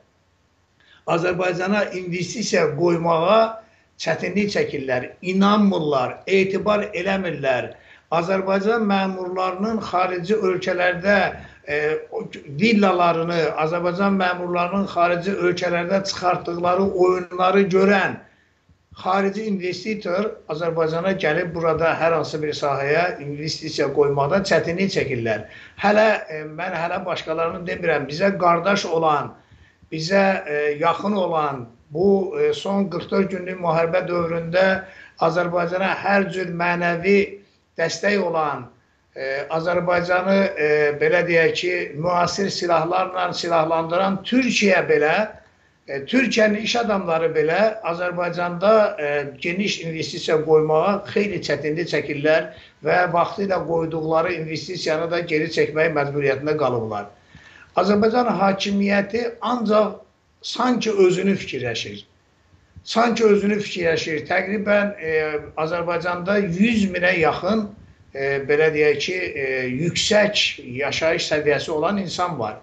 Azərbaycana investisiya qoymağa çətinlik çəkirlər, inanmırlar, etibar eləmirlər. Azərbaycan məmurlarının xarici ölkələrdə e, villalarını, Azərbaycan məmurlarının xarici ölkələrdə çıxartdıqları oyunları görən xarici investitor Azərbaycana gəlib burada hər hansı bir sahəyə investisiya qoymaqda çətinlik çəkirlər. Hələ e, mən hələ başqalarını demirəm, bizə qardaş olan, bizə e, yaxın olan bu e, son 44 günlük müharibə dövründə Azərbaycana hər cür mənəvi dəstək olan e, Azərbaycanı e, belə deyək ki, müasir silahlarla silahlandıran Türkiyə belə Türkiyənin iş adamları belə Azərbaycanda geniş investisiya qoymağa xeyli çətinlik çəkirlər və vaxtı ilə qoyduqları investisiyanı da geri çəkmək məcburiyyətində qalıblar. Azərbaycan hakimiyyəti ancaq sanki özünü fikirləşir. Sanki özünü fikirləşir. Təqribən e, Azərbaycanda 100 minə yaxın e, belə deyək ki, e, yüksək yaşayış səviyyəsi olan insan var.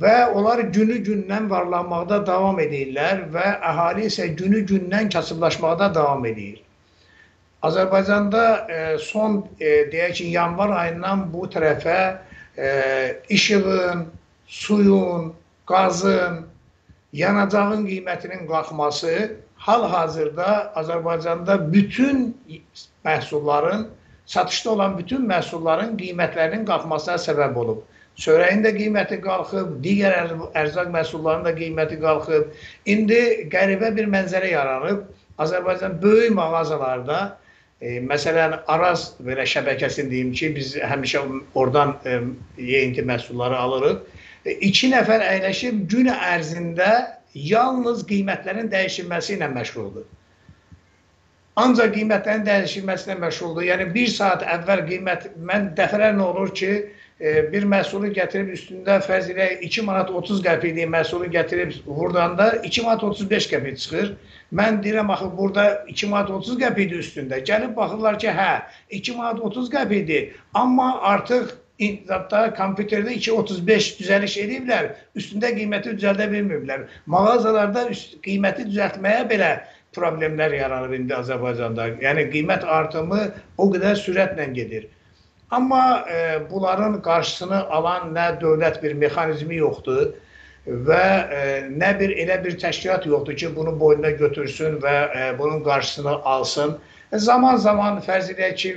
Və onlar günü-gündən varlanmaqda davam edirlər və əhali isə günü-gündən kasıblaşmaqda davam edir. Azərbaycanda e, son e, deyək ki, yanvar ayından bu tərəfə e, işığın, suyun, qazın, yanacağın qiymətinin qalxması hal-hazırda Azərbaycanda bütün məhsulların satışda olan bütün məhsulların qiymətlərinin qalxmasına səbəb olub. Çörəyin də qiyməti qalxıb, digər ərzaq məhsullarının da qiyməti qalxıb. İndi qəribə bir mənzərə yaranıb. Azərbaycan böyük mağazalarda, e, məsələn, Araz belə şəbəkəsini deyim ki, biz həmişə oradan e, yeyinti məhsulları alırıq. İki nəfər əyləşib gün ərzində yalnız qiymətlərin dəyişilməsi ilə məşğuldur. Ancaq qiymətlərin dəyişilməsinə məşğuldur. Yəni bir saat əvvəl qiymət mən dəfələrlə olur ki, e, bir məhsulu gətirib üstündə fərz ilə 2 manat 30 qəpiklik məhsulu gətirib vurdanda 2 manat 35 qəpik çıxır. Mən deyirəm axı burada 2 manat 30 qəpikdir üstündə. Gəlib baxırlar ki, hə, 2 manat 30 qəpikdir. Amma artıq Hatta kompüterdə 2.35 düzəliş ediblər, üstündə qiyməti düzəldə bilmirlər. Mağazalarda üst, qiyməti düzəltməyə belə problemlər yaranır indi Azərbaycanda. Yəni qiymət artımı o qədər sürətlə gedir. Amma e, bunların qarşısını alan nə dövlət bir mexanizmi yoxdur və e, nə bir elə bir təşkilat yoxdur ki, bunu boynuna götürsün və e, bunun qarşısını alsın. Zaman-zaman fərz edək ki,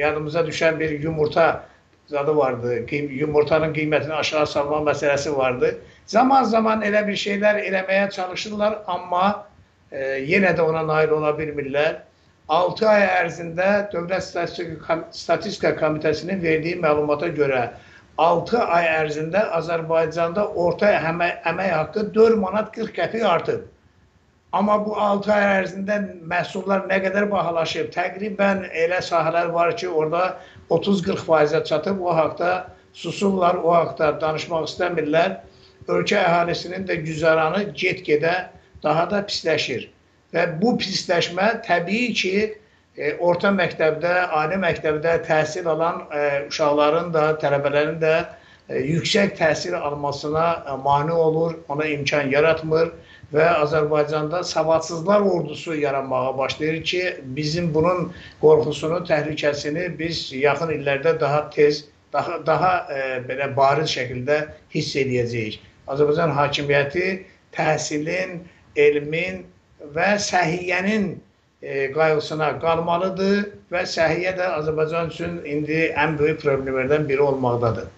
yadımıza düşən bir yumurta zadı vardı. Yumurtanın qiymətini aşağı salma məsələsi vardı. Zaman-zaman elə bir şeylər eləməyə çalışırlar, amma e, yenə də ona nail ola bilmirlər. 6 ay ərzində Dövlət Statistika, Komitəsinin verdiyi məlumata görə 6 ay ərzində Azərbaycanda orta əmək, əmək haqqı 4 manat 40 qəpik artıb. Amma bu 6 ay ərzində məhsullar nə qədər bahalaşıb? Təqribən elə sahələr var ki, orada 30-40%-ə çatıb. O haqda susurlar, o haqda danışmaq istəmirlər. Ölkə əhalisinin də güzaranı get-gedə daha da pisləşir. Və bu pisləşmə təbii ki, e, orta məktəbdə, ali məktəbdə təhsil alan e, uşaqların da, tələbələrin də e, yüksək təhsil almasına mane olur, ona imkan yaratmır və Azərbaycanda savadsızlar ordusu yaranmağa başlayır ki, bizim bunun qorxusunu, təhlükəsini biz yaxın illərdə daha tez, daha daha e, belə bariz şəkildə hiss edəcəyik. Azərbaycan hakimiyyəti təhsilin, elmin və səhiyyənin e, qayğısına qalmalıdır və səhiyyə də Azərbaycan üçün indi ən böyük problemlərdən biri olmaqdadır.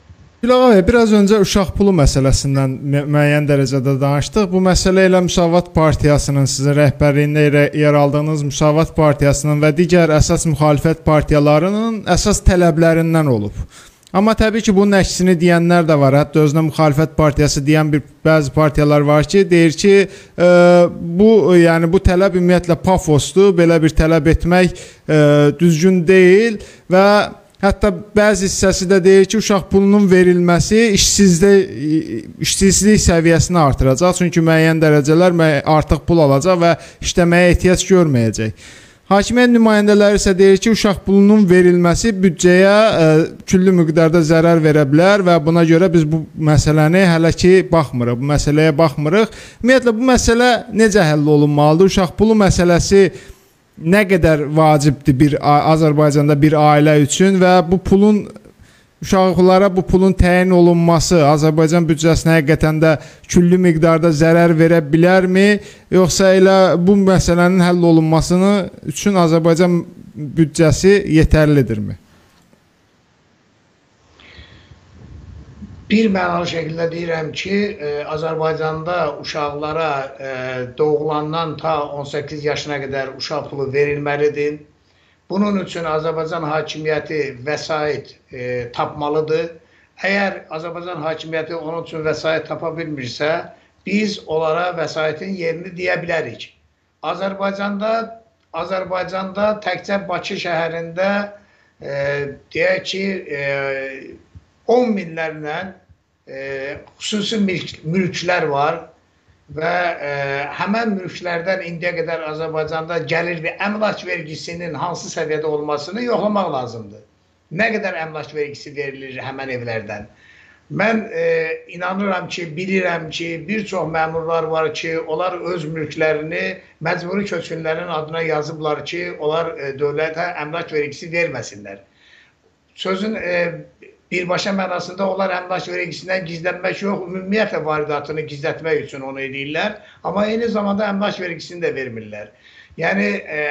Gülağa biraz öncə uşaq pulu məsələsindən mü müəyyən dərəcədə danışdıq. Bu məsələ ilə Müsavat Partiyasının sizin rəhbərliyində yer aldığınız Müsavat Partiyasının və digər əsas müxalifət partiyalarının əsas tələblərindən olub. Amma təbii ki, bunun əksini deyənlər də var. Hətta özünə müxalifət partiyası deyən bir bəzi partiyalar var ki, deyir ki, e, bu yəni bu tələb ümumiyyətlə pafosdur, belə bir tələb etmək e, düzgün deyil və Hətta bəzi hissəsi də deyir ki, uşaq pulunun verilməsi işsizlik işsizlik səviyyəsini artıracaq. Çünki müəyyən dərəcələr artıq pul alacaq və işləməyə ehtiyac görməyəcək. Hakimiyyət nümayəndələri isə deyir ki, uşaq pulunun verilməsi büdcəyə ə, e, küllü miqdarda zərər verə bilər və buna görə biz bu məsələni hələ ki baxmırıq. Bu məsələyə baxmırıq. Ümumiyyətlə bu məsələ necə həll olunmalıdır? Uşaq pulu məsələsi nə qədər vacibdir bir Azərbaycanda bir ailə üçün və bu pulun uşaqlara bu pulun təyin olunması Azərbaycan büdcəsinə həqiqətən də küllü miqdarda zərər verə bilərmi, yoxsa elə bu məsələnin həll olunmasını üçün Azərbaycan büdcəsi yetərlidirmi? Bir mənalı şəkildə deyirəm ki, e, Azərbaycanda uşaqlara e, doğulandan ta 18 yaşına qədər uşaq pulu verilməlidir. Bunun üçün Azərbaycan hakimiyyəti vəsait e, tapmalıdır. Əgər Azərbaycan hakimiyyəti onun üçün vəsait tapa bilmirsə, biz onlara vəsaitin yerini deyə bilərik. Azərbaycanda Azərbaycanda təkcə Bakı şəhərində e, deyək ki, e, 10 minlərlə e, xüsusi mülk, mülklər var və e, həmən mülklərdən indiyə qədər Azərbaycanda gəlir və əmlak vergisinin hansı səviyyədə olmasını yoxlamaq lazımdır. Nə qədər əmlak vergisi verilir həmən evlərdən? Mən e, inanıram ki, bilirəm ki, bir çox məmurlar var ki, onlar öz mülklərini məcburi köçkünlərin adına yazıblar ki, onlar e, dövlətə əmlak vergisi verməsinlər. Sözün e, birbaşa mənasında onlar əmlak vergisindən gizlənmək yox, ümumiyyətlə varidatını gizlətmək üçün onu edirlər. Amma eyni zamanda əmlak vergisini də vermirlər. Yəni e,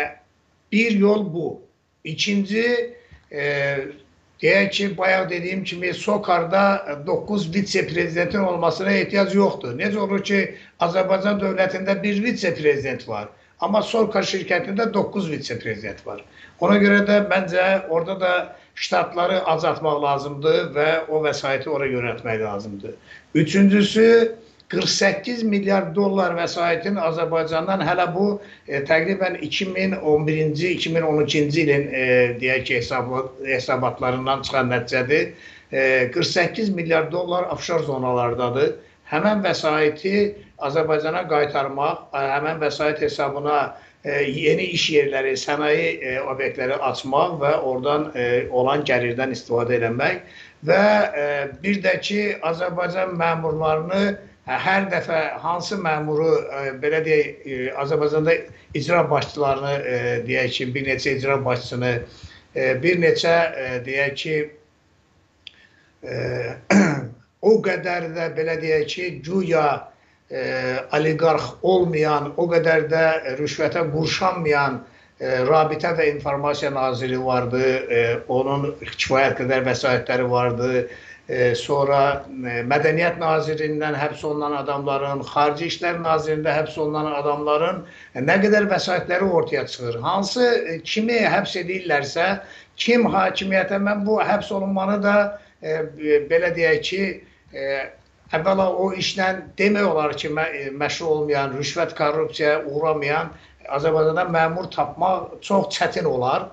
bir yol bu. İkinci e, deyək ki, bayaq dediyim kimi SOCAR-da 9 vitse-prezidentin olmasına ehtiyac yoxdur. Necə olur ki, Azərbaycan dövlətində bir vitse-prezident var. Amma SOCAR şirkətində 9 vitse-prezident var. Ona görə də məncə orada da ştatları azaltmaq lazımdır və o vəsaiti ora yönəltmək lazımdır. Üçüncüsü 48 milyar dollar vəsaitin Azərbaycandan hələ bu e, təqribən 2011-ci, 2012-ci ilin e, deyək ki, hesab hesabatlarından çıxan nəticədir. E, 48 milyar dollar offshore zonalardadır. Həmən vəsaiti Azərbaycana qaytarmaq, həmən vəsait hesabına e, yeni iş yerləri, sənaye e, obyektləri açmaq və oradan e, olan gəlirdən istifadə etmək və e, bir də ki, Azərbaycan məmurlarını hər dəfə hansı məmuru e, belə deyək e, Azərbaycanda icra başçılarını e, deyək ki, bir neçə icra başçısını bir neçə deyək ki o qədər də belə deyək ki, güya oliqarx olmayan, o qədər də rüşvətə qurşanmayan Rabitə və İnformasiya Naziri vardı, onun kifayət qədər vəsaitləri vardı e, sonra e, Mədəniyyət Nazirindən həbs olunan adamların, Xarici İşlər Nazirində həbs olunan adamların e, nə qədər vəsaitləri ortaya çıxır. Hansı e, kimi həbs edirlərsə, kim hakimiyyətə mən bu həbs olunmanı da e, belə deyək ki, e, əvvəla o işlə demək olar ki, mə, e, məşğul olmayan, rüşvət, korrupsiyaya uğramayan Azərbaycanda məmur tapmaq çox çətin olar.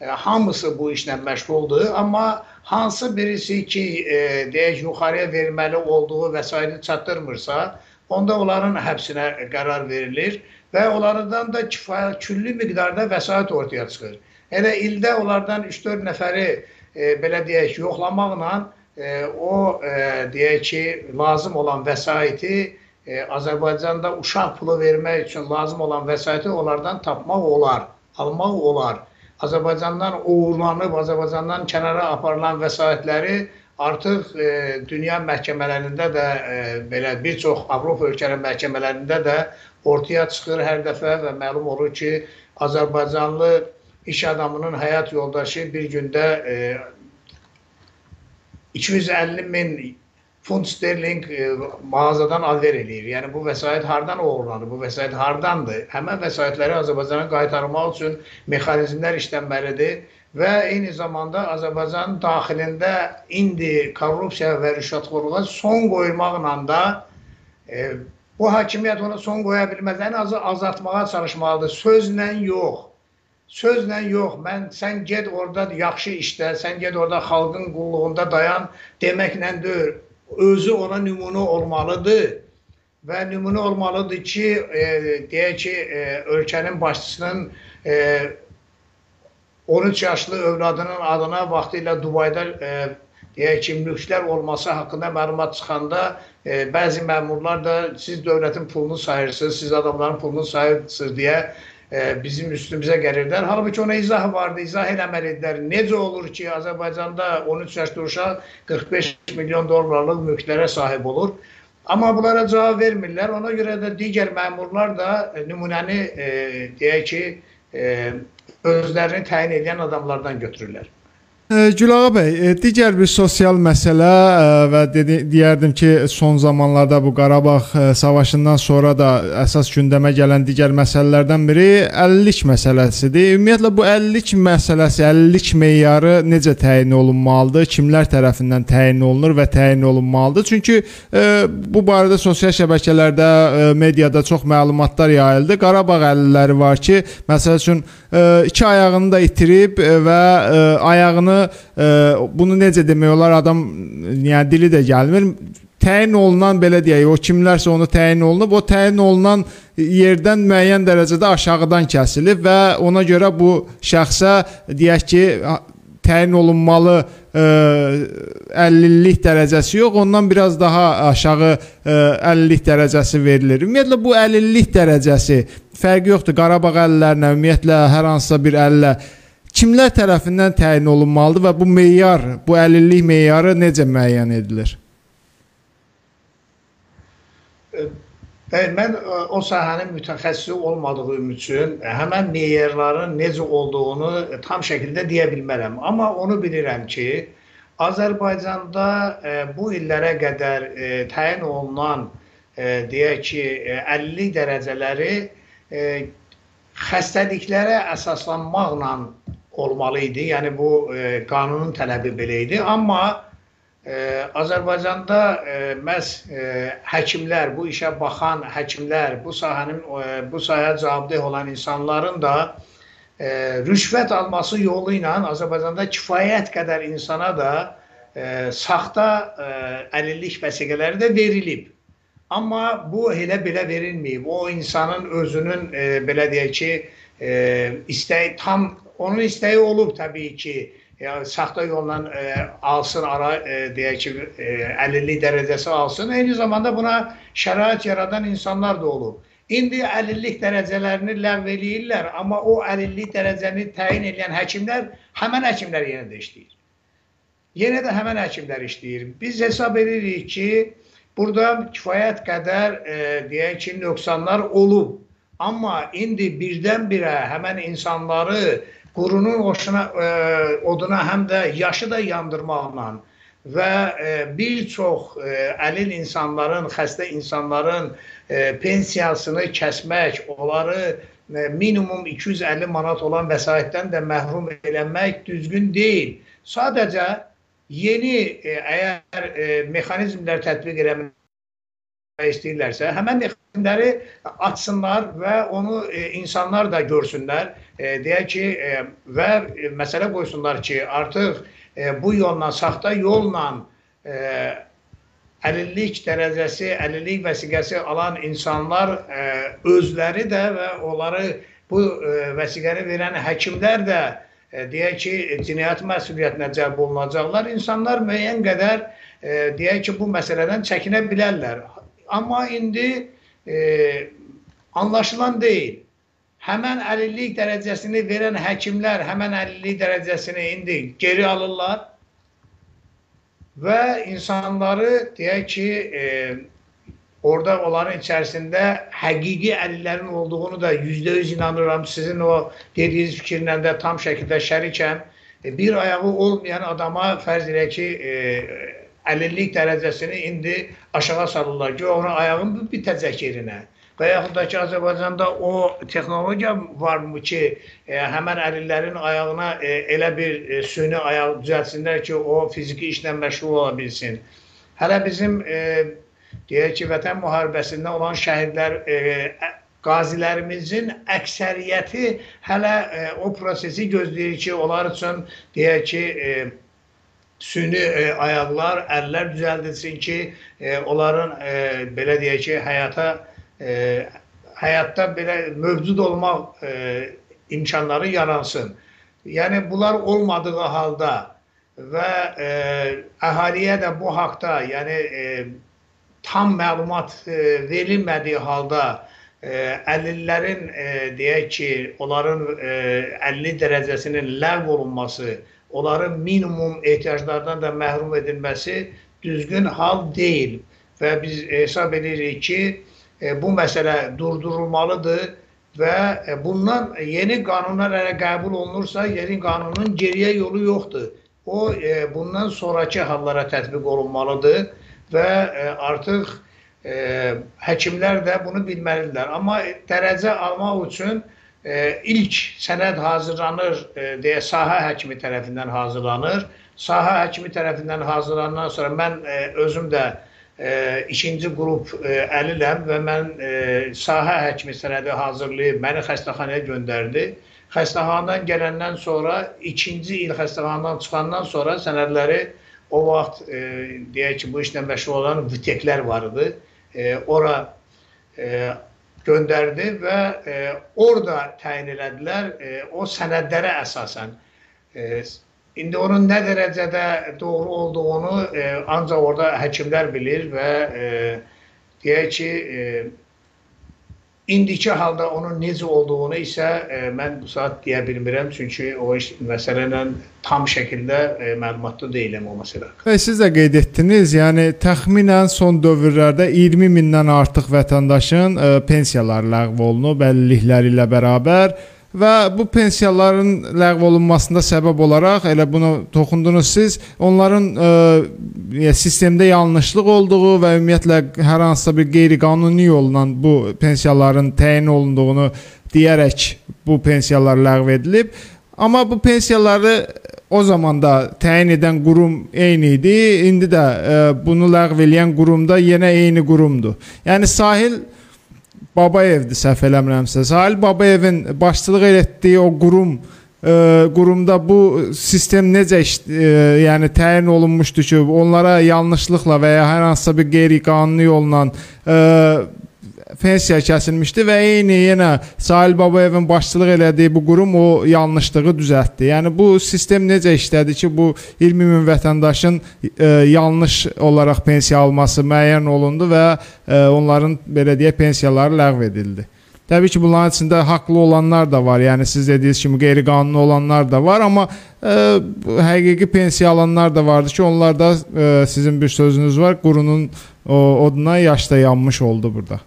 E, hamısı bu işlə məşğuldur, amma hansı birisi ki, e, deyək, yuxarıya verməli olduğu vəsaiti çatdırmırsa, onda onların həbsinə qərar verilir və onlardan da kifayət küllü miqdarda vəsait ortaya çıxır. Elə ildə onlardan 3-4 nəfəri e, belə deyək, yoxlamaqla e, o e, deyək ki, lazım olan vəsaiti e, Azərbaycanda uşaq pulu vermək üçün lazım olan vəsaiti onlardan tapmaq olar, almaq olar. Azərbaycandan uğurlanıb, Azərbaycandan kənara aparılan vəsaitləri artıq e, dünya məhkəmələrində də e, belə bir çox Avropa ölkələri məhkəmələrində də ortaya çıxır hər dəfə və məlum olur ki, Azərbaycanlı iş adamının həyat yoldaşı bir gündə e, 250 min funt sterling e, mağazadan alver eləyir. Yəni bu vəsait hardan oğurlanır? Bu vəsait hardandır? Həmən vəsaitləri Azərbaycana qaytarmaq üçün mexanizmlər işlənməlidir və eyni zamanda Azərbaycanın daxilində indi korrupsiya və rüşvətxorluğa son qoymaqla da e, bu hakimiyyət ona son qoya bilməz. Ən azı azaltmağa çalışmalıdır. Sözlə yox. Sözlə yox, mən sən get orada yaxşı işlə, sən get orada xalqın qulluğunda dayan deməklə deyil özü ona nümunə olmalıdır. Və nümunə olmalıdır ki, e, deyək ki, e, ölkənin başçısının e, 13 yaşlı övladının adına vaxtı ilə Dubayda e, deyək ki, mülklər olması haqqında məlumat çıxanda e, bəzi məmurlar da siz dövlətin pulunu sayırsınız, siz adamların pulunu sayırsınız deyə bizim üstümüzə gəlirlər. Halbuki ona izah vardı, izah eləməlidirlər. Necə olur ki, Azərbaycanda 13 yaşlı uşaq 45 milyon dollarlıq mülklərə sahib olur? Amma bunlara cavab vermirlər. Ona görə də digər məmurlar da e, nümunəni e, deyək ki, e, özlərini təyin edən adamlardan götürürlər. Gülağa bəy, e, digər bir sosial məsələ e, və dedi, deyərdim ki, son zamanlarda bu Qarabağ e, savaşından sonra da əsas gündəmə gələn digər məsələlərdən biri əlillik məsələsidir. Ümumiyyətlə bu əlillik məsələsi, əlillik meyarı necə təyin olunmalıdır? Kimlər tərəfindən təyin olunur və təyin olunmalıdır? Çünki bu barədə sosial şəbəkələrdə, mediada çox məlumatlar yayıldı. Qarabağ əlilləri var ki, məsəl üçün iki ayağını da itirib və ayağını e, bunu necə demək olar adam yəni dili də gəlmir. Təyin olunan belə deyək, o kimlərsə onu təyin olunub, o təyin olunan yerdən müəyyən dərəcədə aşağıdan kəsilib və ona görə bu şəxsə deyək ki, təyin olunmalı ə, 50-lik dərəcəsi yox, ondan biraz daha aşağı ə, 50-lik dərəcəsi verilir. Ümumiyyətlə bu 50-lik dərəcəsi fərqi yoxdur. Qarabağ əlillərinə, ümumiyyətlə hər hansısa bir əlillə kimlər tərəfindən təyin olunmalıdır və bu meyar, bu əlillik meyarı necə müəyyən edilir? Bəli, mən o sahənin mütəxəssisi olmadığım üçün həmən meyarların necə olduğunu tam şəkildə deyə bilmərəm. Amma onu bilirəm ki, Azərbaycanda bu illərə qədər təyin olunan deyək ki, 50 dərəcələri xəstəliklərə əsaslanmaqla olmalı idi. Yəni bu qanunun tələbi belə idi. Amma Azərbaycanda məhz həkimlər, bu işə baxan həkimlər, bu sahənin bu sahəyə cavabdeh olan insanların da rüşvət alması yolu ilə Azərbaycanda kifayət qədər insana da saxta əlillik vəsiqələri də verilib. Amma bu elə belə verilməyib. O insanın özünün belə deyək ki, istəyi tam onun istəyi olub təbii ki, yəni saxta yolla e, alsın ara e, deyək ki, e, əlillik dərəcəsi alsın. Eyni zamanda buna şərait yaradan insanlar da olub. İndi əlillik dərəcələrini ləğv eləyirlər, amma o əlillik dərəcəni təyin edən həkimlər həmən həkimlər yenə də işləyir. Yenə də həmən həkimlər işləyir. Biz hesab edirik ki, burada kifayət qədər e, deyək ki, nöqsanlar olub. Amma indi birdən-birə həmən insanları qurunun oşuna, e, oduna həm də yaşı da yandırmaqla və e, bir çox e, əlil insanların, xəstə insanların e, pensiyasını kəsmək, onları e, minimum 250 manat olan vəsaitdən də məhrum eləmək düzgün deyil. Sadəcə yeni e, əgər e, mexanizmlər tətbiq eləmək istəyirlərsə, həmən mexanizmləri açsınlar və onu e, insanlar da görsünlər. E, deyək ki, e, və e, məsələ qoysunlar ki, artıq e, bu yolla, saxta yolla e, əlillik dərəcəsi, əlillik vəsiqəsi alan insanlar e, özləri də və onları bu e, vəsiqəni verən həkimlər də e, deyək ki, cinayət məsuliyyətinə cəlb olunacaqlar. İnsanlar müəyyən qədər e, deyək ki, bu məsələdən çəkinə bilərlər. Amma indi e, anlaşılan deyil. Həmən əlillik dərəcəsini verən həkimlər həmən əlillik dərəcəsini indi geri alırlar və insanları deyək ki, e, orada onların içərisində həqiqi əlillərin olduğunu da yüzdə yüz inanıram. Sizin o dediyiniz fikirlə də tam şəkildə şərikəm. E, bir ayağı olmayan adama fərz elə ki, e, əlillik dərəcəsini indi aşağı salırlar ki, onun ayağın bitəcək yerinə. Və yaxud da ki, Azərbaycanda o texnologiya varmı ki, e, həmən əlillərin ayağına e, elə bir e, süni ayaq düzəltsinlər ki, o fiziki işlə məşğul ola bilsin. Hələ bizim e, deyək ki, vətən müharibəsində olan şəhidlər e, qazilərimizin əksəriyyəti hələ e, o prosesi gözləyir ki, onlar üçün deyək ki, e, süni e, ayaqlar, əllər düzəldilsin ki, e, onların e, belə deyək ki, həyata e, həyatda belə mövcud olmaq e, imkanları yaransın. Yəni bunlar olmadığı halda və e, əhaliyə də bu haqda, yəni e, tam məlumat e, verilmədiyi halda e, əlillərin e, deyək ki, onların e, 50 dərəcəsinin ləğv olunması onların minimum ehtiyaclardan da məhrum edilməsi düzgün hal deyil və biz hesab edirik ki, e, bu məsələ durdurulmalıdır və e, bundan yeni qanunlar əgər qəbul olunursa, yeni qanunun geriyə yolu yoxdur. O e, bundan sonrakı hallara tətbiq olunmalıdır və artıq həkimlər də bunu bilməlidirlər. Amma dərəcə almaq üçün ilk sənəd hazırlanır e, deyə sahə həkimi tərəfindən hazırlanır. Sahə həkimi tərəfindən hazırlanandan sonra mən e, özüm də e, ikinci qrup əliləm və mən sahə həkimi sənədi hazırlayıb məni xəstəxanaya göndərdi. Xəstəxanadan gələndən sonra ikinci il xəstəxanadan çıxandan sonra sənədləri o vaxt deyək ki, bu işlə məşğul olan VTEK-lər var idi. Ora göndərdi və e, orada təyin elədilər e, o sənədlərə əsasən. E, indi onun nə dərəcədə doğru olduğunu e, ancaq orada həkimlər bilir və e, deyək ki, e, indiki halda onun necə olduğunu isə e, mən bu saat deyə bilmirəm, çünki o iş məsələ ilə tam şəkildə e, məlumatlı deyiləm o məsələ. Və siz də qeyd etdiniz, yəni təxminən son dövrlərdə 20 mindən artıq vətəndaşın ə, pensiyaları ləğv olunub əlillikləri ilə bərabər və bu pensiyaların ləğv olunmasında səbəb olaraq elə buna toxundunuz siz, onların ə, sistemdə yanlışlıq olduğu və ümumiyyətlə hər hansısa bir qeyri-qanuni yolla bu pensiyaların təyin olunduğunu deyərək bu pensiyalar ləğv edilib. Amma bu pensiyaları o zaman da təyin edən qurum eyni idi. İndi də ə, bunu ləğv edən qurum da yenə eyni qurumdur. Yəni sahil Babayevdir səhv eləmirəmsə. Sahil Babayevin başçılıq etdiyi o qurum ə, qurumda bu sistem necə ə, yəni təyin olunmuşdu ki, onlara yanlışlıqla və ya hər hansısa bir qeyri-qanuni yolla ə, pensiya kəsilmişdi və eyni yenə Sahil Babayevin başçılıq elədiyi bu qurum o yanlışlığı düzəltdi. Yəni bu sistem necə işlədi ki, bu 20 min vətəndaşın e, yanlış olaraq pensiya alması müəyyən olundu və e, onların belə deyə pensiyaları ləğv edildi. Təbii ki, bunların içində haqlı olanlar da var. Yəni siz dediyiniz kimi qeyri-qanuni olanlar da var, amma e, həqiqi pensiya alanlar da vardı ki, onlar da e, sizin bir sözünüz var, qurunun o, oduna yaşda yanmış oldu burada.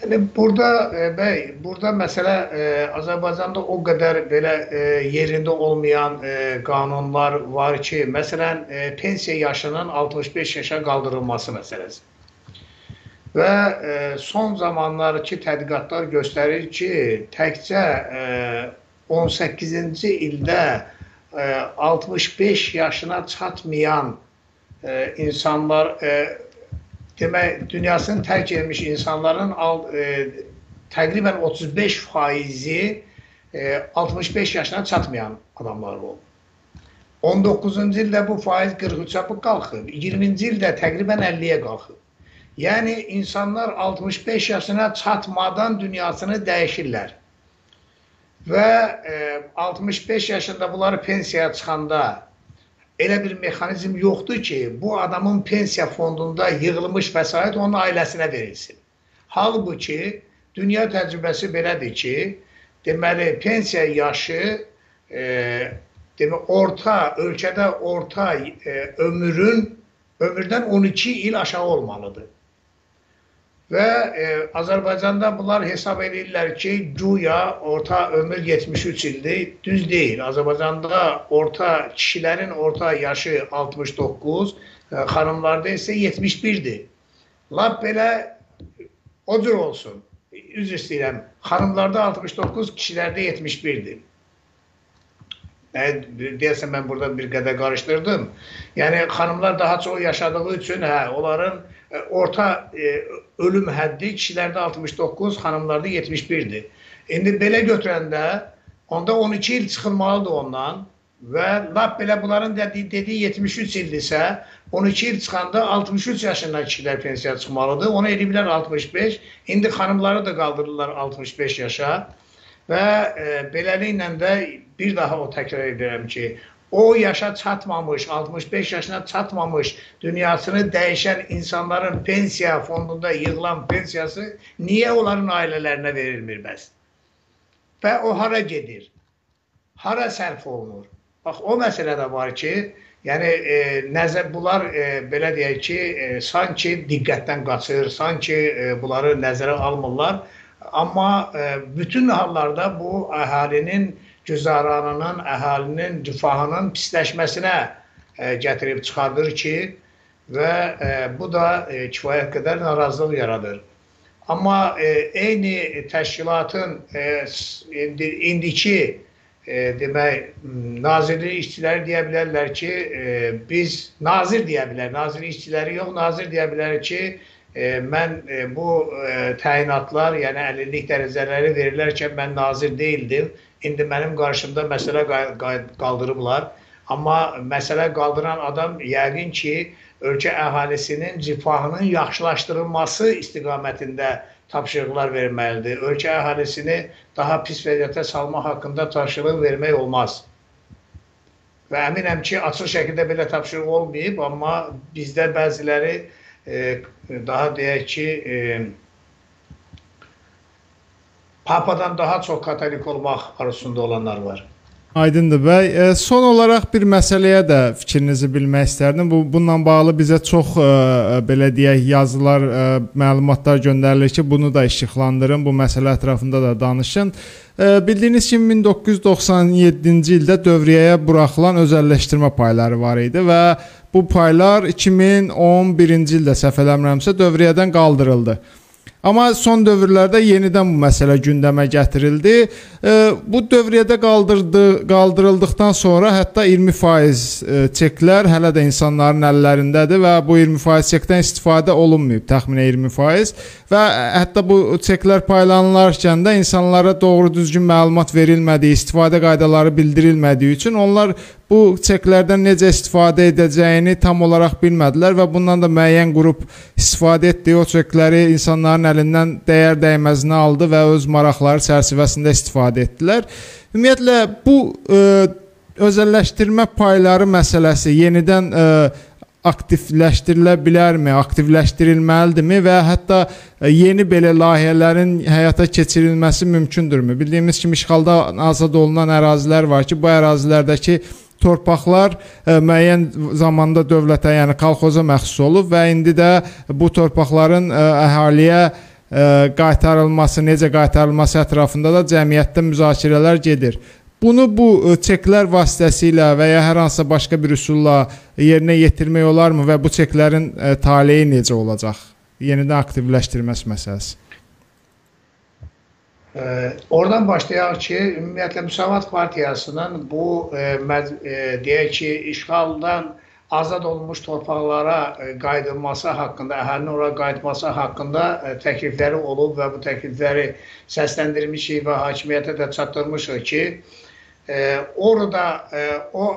Yəni burada e, bəy, burada məsələ e, Azərbaycanda o qədər belə e, yerində olmayan e, qanunlar var ki, məsələn, e, pensiya yaşının 65 yaşa qaldırılması məsələsi. Və e, son zamanlardakı tədqiqatlar göstərir ki, təkcə e, 18-ci ildə e, 65 yaşına çatmayan e, insanlar e, demək dünyasını tərk etmiş insanların al, e, təqribən 35 faizi e, 65 yaşına çatmayan adamlar olub. 19-cu ildə bu faiz 43-ə qalxıb, 20-ci ildə təqribən 50-yə qalxıb. Yəni insanlar 65 yaşına çatmadan dünyasını dəyişirlər. Və e, 65 yaşında bunları pensiyaya çıxanda elə bir mexanizm yoxdur ki, bu adamın pensiya fondunda yığılmış vəsait onun ailəsinə verilsin. Halbuki dünya təcrübəsi belədir ki, deməli pensiya yaşı e, demək orta ölkədə orta e, ömrün ömürdən 12 il aşağı olmalıdır. Və e, Azərbaycanda bunlar hesab edirlər ki, güya orta ömür 73 ildir. Düz deyil. Azərbaycanda orta kişilərin orta yaşı 69, e, xanımlarda isə 71-dir. Lap belə o cür olsun. Üzr istəyirəm. Xanımlarda 69, kişilərdə 71-dir. Deyəsən mən burada bir qədər qarışdırdım. Yəni xanımlar daha çox yaşadığı üçün hə, onların e, orta e, ölüm həddi kişilərdə 69, xanımlarda 71-dir. İndi belə götürəndə onda 12 il çıxılmalıdır ondan və lap belə bunların dediyi, dediyi 73 ildirsə, 12 il çıxanda 63 yaşından kişilər pensiya çıxmalıdır. Onu ediblər 65. İndi xanımları da qaldırırlar 65 yaşa. Və e, beləliklə də bir daha o təkrar edirəm ki, o yaşa çatmamış, 65 yaşına çatmamış dünyasını dəyişən insanların pensiya fondunda yığılan pensiyası niyə onların ailələrinə verilmir bəs? Və o hara gedir? Hara sərf olunur? Bax, o məsələ də var ki, yəni e, nəzər bunlar e, belə deyək ki, e, sanki diqqətdən qaçır, sanki e, bunları nəzərə almırlar. Amma e, bütün hallarda bu əhalinin güzaranının, əhalinin rifahının pisləşməsinə e, gətirib çıxardır ki, və e, bu da e, kifayət qədər narazılıq yaradır. Amma eyni təşkilatın indi, indiki demək nazirlik işçiləri deyə bilərlər ki, biz nazir deyə bilər, nazirlik işçiləri yox, nazir deyə bilər ki, mən bu təyinatlar, yəni əlillik dərəcələri verirlərkən mən nazir deyildim. İndi mənim qarşımda məsələ qaldırıblar. Amma məsələ qaldıran adam yəqin ki, ölkə əhalisinin rifahının yaxşılaşdırılması istiqamətində tapşırıqlar verməlidir. Ölkə əhalisini daha pis vəziyyətə salmaq haqqında tapşırıq vermək olmaz. Və əminəm ki, açıq şəkildə belə tapşırıq olmayıb, amma bizdə bəziləri e, daha deyək ki, e, Papadan daha çox katolik olmaq arzusunda olanlar var. Aydındır bəy. E, son olaraq bir məsələyə də fikrinizi bilmək istərdim. Bu bununla bağlı bizə çox e, belə deyək yazılar, e, məlumatlar göndərilir ki, bunu da işıqlandırın, bu məsələ ətrafında da danışın. E, bildiyiniz kimi 1997-ci ildə dövriyyəyə buraxılan özəlləşdirmə payları var idi və bu paylar 2011-ci ildə səhv eləmirəmsə dövriyyədən qaldırıldı. Amma son dövrlərdə yenidən bu məsələ gündəmə gətirildi. E, bu dövriyyədə qaldırdı, qaldırıldıqdan sonra hətta 20% e, çeklər hələ də insanların əllərindədir və bu 20% çekdən istifadə olunmayıb, təxminən 20% və hətta bu çeklər paylanılarkən də insanlara doğru düzgün məlumat verilmədiyi, istifadə qaydaları bildirilmədiyi üçün onlar bu çeklərdən necə istifadə edəcəyini tam olaraq bilmədilər və bundan da müəyyən qrup istifadə etdiyi o çekləri insanların əlindən dəyər dəyməzinə aldı və öz maraqları çərçivəsində istifadə etdilər. Ümumiyyətlə bu ə, e, özəlləşdirmə payları məsələsi yenidən ə, e, aktivləşdirilə bilərmi, aktivləşdirilməlidirmi və hətta e, yeni belə layihələrin həyata keçirilməsi mümkündürmü? Bildiyimiz kimi işğalda azad olunan ərazilər var ki, bu ərazilərdəki torpaqlar e, müəyyən zamanda dövlətə, yəni kolxoza məxsus olub və indi də bu torpaqların e, əhaliyə e, qaytarılması, necə qaytarılması ətrafında da cəmiyyətdə müzakirələr gedir. Bunu bu çeklər vasitəsilə və ya hər hansısa başqa bir üsulla yerinə yetirmək olarmı və bu çeklərin taleyi necə olacaq? Yenidən aktivləşdirməsi məsələsi. E, oradan başlayaq ki, ümumiyyətlə Müsavat Partiyasının bu e, məz, e, deyək ki, işğaldan azad olmuş torpaqlara e, qayıdılması haqqında, əhalinin ora qayıtması haqqında e, təklifləri olub və bu təklifləri səsləndirmişik və hakimiyyətə də çatdırmışıq ki, e, orada o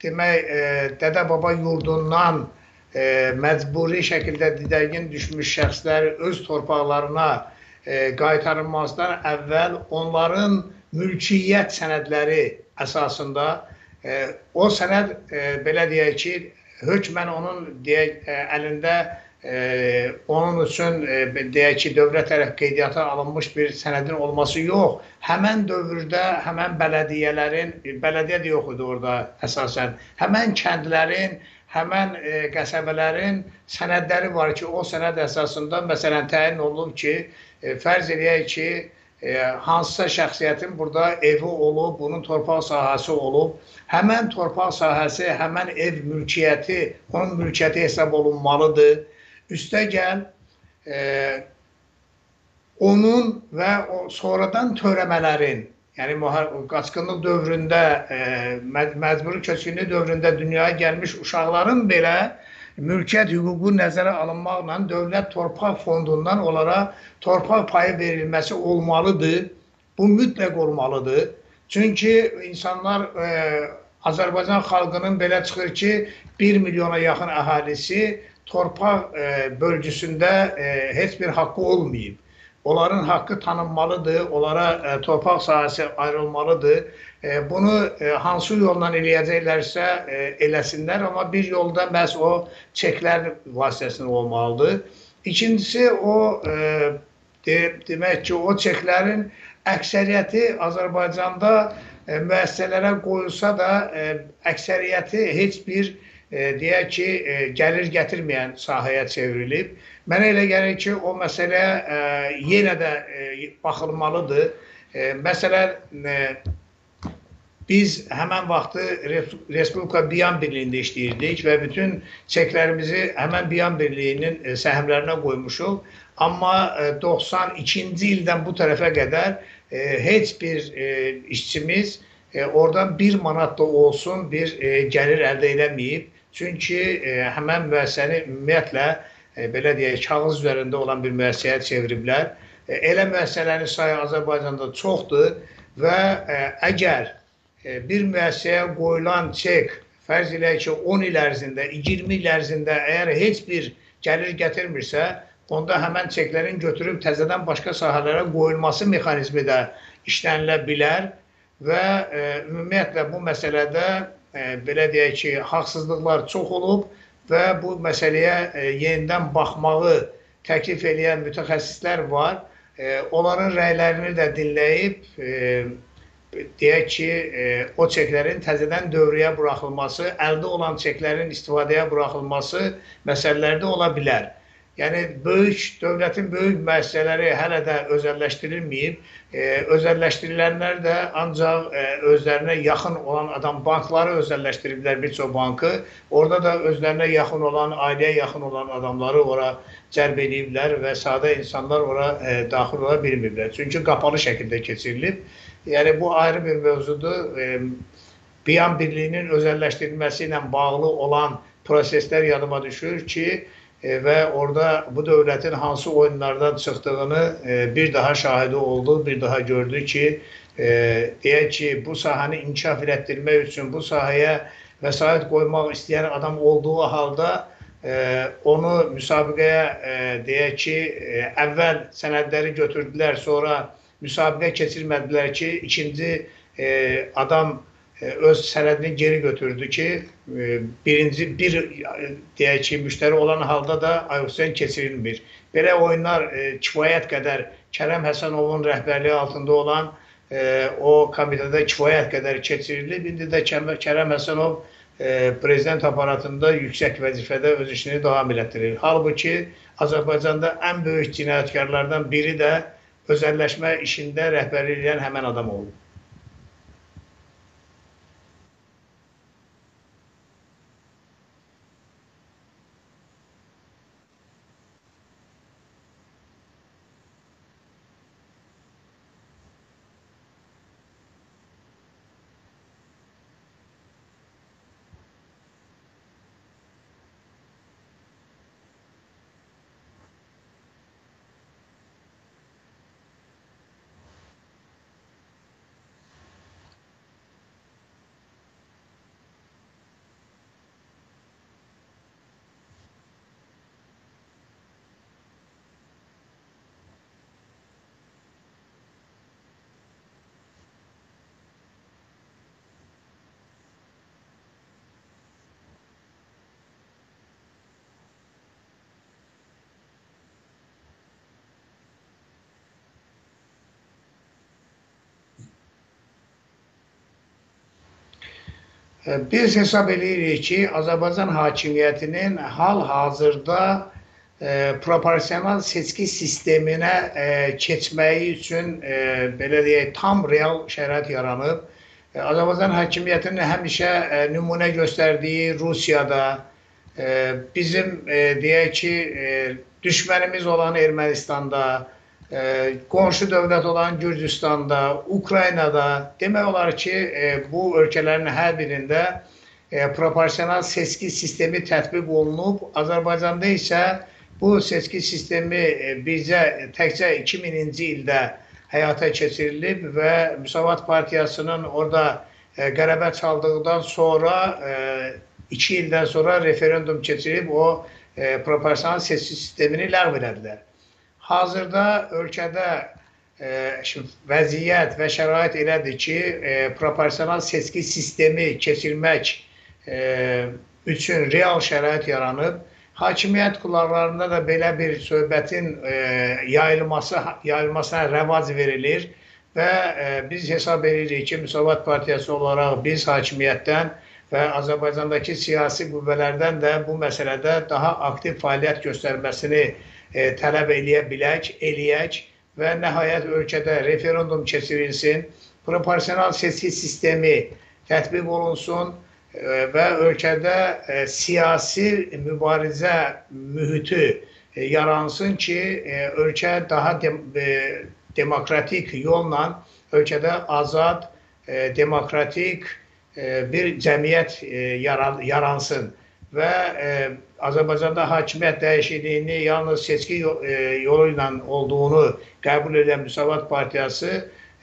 demək e, dədə baba yurdundan məcburi şəkildə didərgin düşmüş şəxslər öz torpaqlarına e, qaytarılmazdan əvvəl onların mülkiyyət sənədləri əsasında e, o sənəd e, belə deyək ki, hökmən onun deyək e, əlində e, onun üçün e, deyək ki, dövlət tərəf qeydiyyata alınmış bir sənədin olması yox, həmən dövrdə həmən bələdiyyələrin, bələdiyyə də yox idi orada əsasən, həmən kəndlərin, həmən e, qəsəbələrin sənədləri var ki, o sənəd əsasında məsələn təyin olunub ki, e, fərz eləyək ki, e, hansısa şəxsiyyətin burada evi olub, bunun torpaq sahəsi olub, həmən torpaq sahəsi, həmən ev mülkiyyəti, onun mülkiyyəti hesab olunmalıdır. Üstəgəl, e, onun və sonradan törəmələrin, yəni qaçqınlıq dövründə, e, məcburi köçkünlük dövründə dünyaya gəlmiş uşaqların belə mülkiyyət hüququ nəzərə alınmaqla dövlət torpaq fondundan onlara torpaq payı verilməsi olmalıdır. Bu mütləq olmalıdır. Çünki insanlar e, Azərbaycan xalqının belə çıxır ki, 1 milyona yaxın əhalisi torpaq e, bölgüsündə e, heç bir haqqı olmayıb. Onların haqqı tanınmalıdır, onlara e, torpaq sahəsi ayrılmalıdır E, bunu e, hansı yolla eləyəcəklərsə e, eləsinlər, amma bir yolda məhz o çeklər vasitəsilə olmalıdır. İkincisi o de, demək ki, o çeklərin əksəriyyəti Azərbaycanda müəssisələrə qoyulsa da əksəriyyəti heç bir deyək ki, gəlir gətirməyən sahəyə çevrilib. Mənə elə gəlir ki, o məsələ yenə də baxılmalıdır. Məsələn, Biz həmən vaxtı Respublika Biyan Birliyində işləyirdik və bütün çeklərimizi həmən Biyan Birliyinin e, səhmlərinə qoymuşuq. Amma 92-ci e, ildən bu tərəfə qədər e, heç bir işçimiz oradan bir manat da olsun bir gəlir əldə eləməyib. Çünki həmən müəssisəni ümumiyyətlə belə deyək, kağız üzərində olan bir müəssisəyə çeviriblər. Elə müəssisələrin sayı Azərbaycanda çoxdur və əgər E, bir müəssisəyə qoyulan çek fərz eləyək ki, 10 il ərzində, 20 il ərzində əgər heç bir gəlir gətirmirsə, onda həmən çeklərin götürüb təzədən başqa sahələrə qoyulması mexanizmi də işlənilə bilər və e, ümumiyyətlə bu məsələdə e, belə deyək ki, haqsızlıqlar çox olub və bu məsələyə e, yenidən baxmağı təklif edən mütəxəssislər var. E, onların rəylərini də dinləyib e, deyək ki, o çeklərin təzədən dövrəyə buraxılması, əldə olan çeklərin istifadəyə buraxılması məsələləri də ola bilər. Yəni böyük dövlətin böyük müəssisələri hələ də özəlləşdirilməyib. E, özəlləşdirilənlər də ancaq e, özlərinə yaxın olan adam bankları özəlləşdiriblər bir çox bankı. Orada da özlərinə yaxın olan, ailəyə yaxın olan adamları ora cəlb ediblər və sadə insanlar ora e, daxil ola bilmiblər. Çünki qapalı şəkildə keçirilib. Yəni bu ayrı bir mövzudur. E, Biyan birliyinin özəlləşdirilməsi ilə bağlı olan proseslər yadıma düşür ki, və orada bu dövlətin hansı oyunlardan çıxdığını e, bir daha şahidi oldu, bir daha gördü ki, e, deyək ki, bu sahəni inkişaf elətdirmək üçün bu sahəyə vəsait qoymaq istəyən adam olduğu halda e, onu müsabiqəyə e, deyək ki, e, əvvəl sənədləri götürdülər, sonra müsabiqə keçirmədilər ki, ikinci e, adam öz sənədini geri götürdü ki, e, birinci bir deyək ki, müştəri olan halda da auksion keçirilmir. Belə oyunlar e, kifayət qədər Kərəm Həsənovun rəhbərliyi altında olan e, o komitədə kifayət qədər keçirilib. İndi də Kərəm Həsənov prezident aparatında yüksək vəzifədə öz işini davam elətdirir. Halbuki Azərbaycanda ən böyük cinayətkarlardan biri də özəlləşmə işində rəhbərlik edən həmən adam olub. Biz hesab edirik ki, Azərbaycan hakimiyyətinin hal-hazırda e, proporsional seçki sisteminə e, keçməyi üçün e, belə deyək, tam real şərait yaranıb. E, Azərbaycan hakimiyyətinin həmişə e, nümunə göstərdiyi Rusiyada, e, bizim e, deyək ki, e, düşmənimiz olan Ermənistanda, e, qonşu dövlət olan Gürcüstanda, Ukraynada demək olar ki, e, bu ölkələrin hər birində e, proporsional seçki sistemi tətbiq olunub. Azərbaycanda isə bu seçki sistemi e, bizcə təkcə 2000-ci ildə həyata keçirilib və Müsavat Partiyasının orada e, qələbə çaldıqdan sonra e, 2 ildən sonra referendum keçirib o e, proporsional seçki sistemini ləğv elədilər. Hazırda ölkədə e, şimdi vəziyyət və şərait elədir ki, e, proporsional seçki sistemi keçirmək e, üçün real şərait yaranıb. Hakimiyyət qulaqlarında da belə bir söhbətin e, yayılması yayılmasına rəvac verilir və e, biz hesab edirik ki, Müsavat Partiyası olaraq biz hakimiyyətdən və Azərbaycandakı siyasi qüvvələrdən də bu məsələdə daha aktiv fəaliyyət göstərməsini e, tələb eləyə bilək, eləyək və nəhayət ölkədə referendum keçirilsin, proporsional seçki sistemi tətbiq olunsun e, və ölkədə e, siyasi mübarizə mühiti e, yaransın ki, e, ölkə daha de, e, demokratik yolla ölkədə azad, e, demokratik e, bir cəmiyyət e, yaran, yaransın və e, Azərbaycanda hakimiyyət dəyişikliyini yalnız seçki e, yolu ilə olduğunu qəbul edən Müsavat Partiyası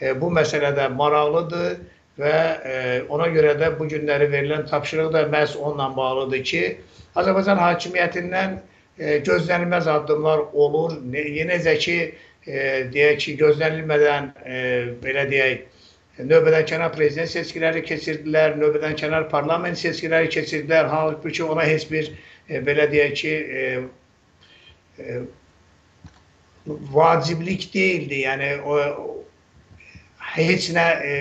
e, bu məsələdə maraqlıdır və e, ona görə də bu günləri verilən tapşırıq da məhz onunla bağlıdır ki, Azərbaycan hakimiyyətindən gözlənilməz addımlar olur. Necə ki, deyək ki, gözlənilmədən belə deyək, növbədənkənar prezident seçkiləri keçirdilər, növbədənkənar parlament seçkiləri keçirdilər. Halbuki ona heç bir e, belə deyək ki, e, e, vaciblik deyildi. Yəni o heç nə e,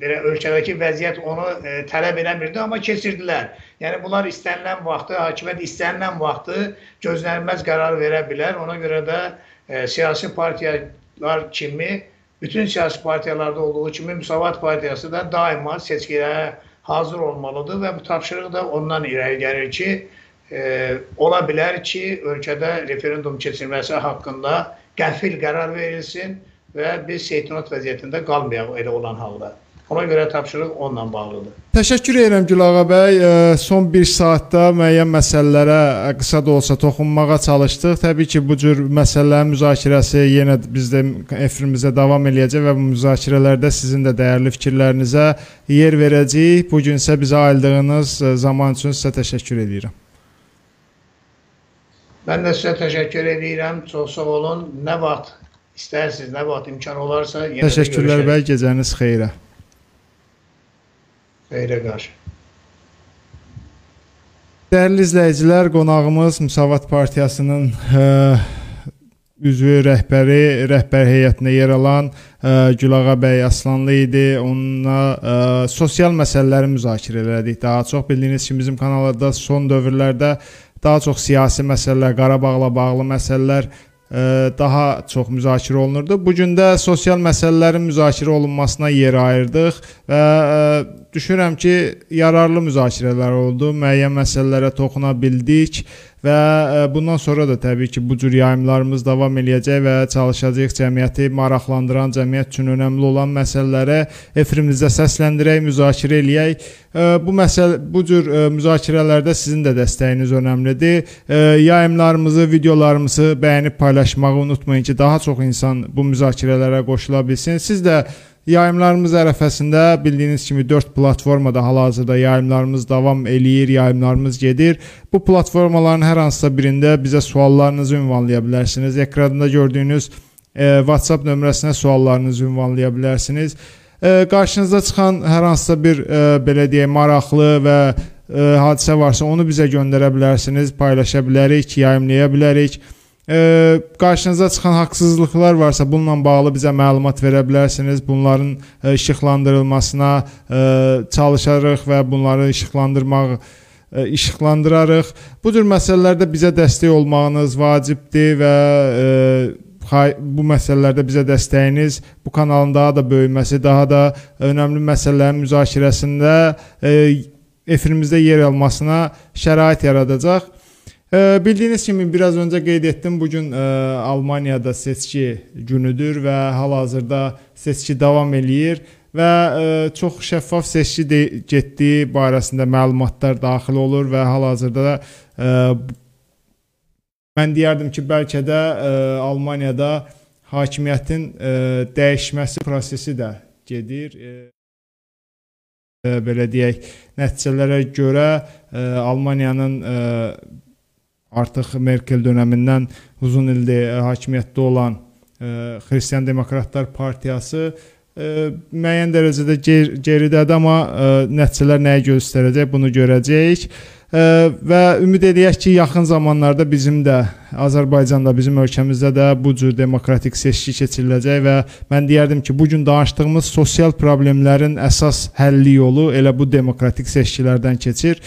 belə ölkədəki vəziyyət onu e, tələb eləmirdi, amma keçirdilər. Yəni bunlar istənilən vaxtı, hakimiyyət istənilən vaxtı gözlənilməz qərar verə bilər. Ona görə də e, siyasi partiyalar kimi bütün siyasi partiyalarda olduğu kimi Müsavat Partiyası da daima seçkilərə hazır olmalıdır və bu tapşırıq da ondan irəli gəlir ki, e, ola bilər ki, ölkədə referendum keçirilməsi haqqında qəfil qərar verilsin və biz seytinat vəziyyətində qalmayaq elə olan halda. Ona görə tapşırıq onunla bağlıdır. Təşəkkür edirəm Gülağa bəy. Son 1 saatda müəyyən məsələlərə qısa da olsa toxunmağa çalışdıq. Təbii ki, bu cür məsələlərin müzakirəsi yenə bizdə efirimizdə davam eləyəcək və bu müzakirələrdə sizin də dəyərli fikirlərinizə yer verəcəyik. Bu gün isə bizə ayırdığınız zaman üçün sizə təşəkkür edirəm. Mən də sizə təşəkkür edirəm. Çox sağ olun. Nə vaxt istərsiniz, nə vaxt imkan olarsa yenə Təşəkkürlər bəy, gecəniz xeyrə. Xeyrə qarşı. Dəyərli izləyicilər, qonağımız Müsavat Partiyasının ə, e, üzvü rəhbəri, rəhbər heyətində yer alan ə, e, Gülağa bəy Aslanlı idi. Onunla ə, e, sosial məsələləri müzakirə elədik. Daha çox bildiyiniz kimi bizim kanallarda son dövrlərdə daha çox siyasi məsələlər, Qarabağla bağlı məsələlər daha çox müzakirə olunurdu. Bu gün də sosial məsələlərin müzakirə olunmasına yer ayırdıq və düşünürəm ki, yararlı müzakirələr oldu. Müəyyən məsələlərə toxuna bildik və e, bundan sonra da təbii ki, bu cür yayımlarımız davam eləyəcək və çalışacağıq cəmiyyəti maraqlandıran, cəmiyyət üçün önəmli olan məsələlərə efirimizdə səsləndirək, müzakirə eləyək. E, bu məsələ bu cür e, müzakirələrdə sizin də dəstəyiniz önəmlidir. Yayımlarımızı, videolarımızı bəyənib paylaşmağı unutmayın ki, daha çox insan bu müzakirələrə qoşula bilsin. Siz də Yayımlarımız ərəfəsində bildiyiniz kimi 4 platformada hal-hazırda yayımlarımız davam eləyir, yayımlarımız gedir. Bu platformaların hər hansısa birində bizə suallarınızı ünvanlaya bilərsiniz. Ekranda gördüyünüz e, WhatsApp nömrəsinə suallarınızı ünvanlaya bilərsiniz. E, qarşınıza çıxan hər hansısa bir e, belə deyək maraqlı və e, hadisə varsa onu bizə göndərə bilərsiniz, paylaşa bilərik, yayımlaya bilərik e, qarşınıza çıxan haqsızlıqlar varsa bununla bağlı bizə məlumat verə bilərsiniz. Bunların e, işıqlandırılmasına e, çalışarıq və bunları işıqlandırmaq e, işıqlandırarıq. Bu cür məsələlərdə bizə dəstək olmağınız vacibdir və e, bu məsələlərdə bizə dəstəyiniz bu kanalın daha da böyüməsi, daha da önəmli məsələlərin müzakirəsində e, efirimizdə yer almasına şərait yaradacaq. E, bildiyiniz kimi biraz öncə qeyd etdim, bu gün e, Almaniyada seçki günüdür və hal-hazırda seçki davam eləyir və e, çox şəffaf seçki getdiyi barəsində məlumatlar daxil olur və hal-hazırda e, mən deyərdim ki, bəlkə də e, Almaniyada hakimiyyətin e, dəyişməsi prosesi də gedir. E, e, belə deyək, nəticələrə görə e, Almaniyanın e, artıq Merkel dönəmindən uzun ildir e, hakimiyyətdə olan ə, e, Xristian Demokratlar Partiyası ə, e, müəyyən dərəcədə ger geridədir, amma ə, nəticələr nəyi göstərəcək, bunu görəcəyik. Ə, və ümid edək ki, yaxın zamanlarda bizim də Azərbaycanda, bizim ölkəmizdə də bu cür demokratik seçki keçiriləcək və mən deyərdim ki, bu gün danışdığımız sosial problemlərin əsas həlli yolu elə bu demokratik seçkilərdən keçir.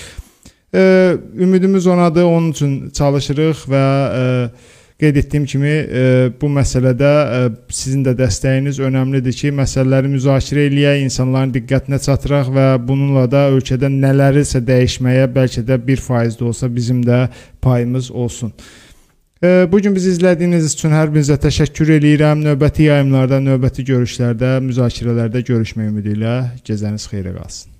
E, ümidimiz onadır, onun üçün çalışırıq və e, qeyd etdiyim kimi e, bu məsələdə e, sizin də dəstəyiniz önəmlidir ki, məsələləri müzakirə eləyək, insanların diqqətinə çatdıraq və bununla da ölkədə nələrisə dəyişməyə bəlkə də 1% də olsa bizim də payımız olsun. Bu gün bizi izlədiyiniz üçün hər birinizə təşəkkür eləyirəm. Növbəti yayımlarda, növbəti görüşlərdə, müzakirələrdə görüşmək ümidi ilə gecəniz xeyrə qalsın.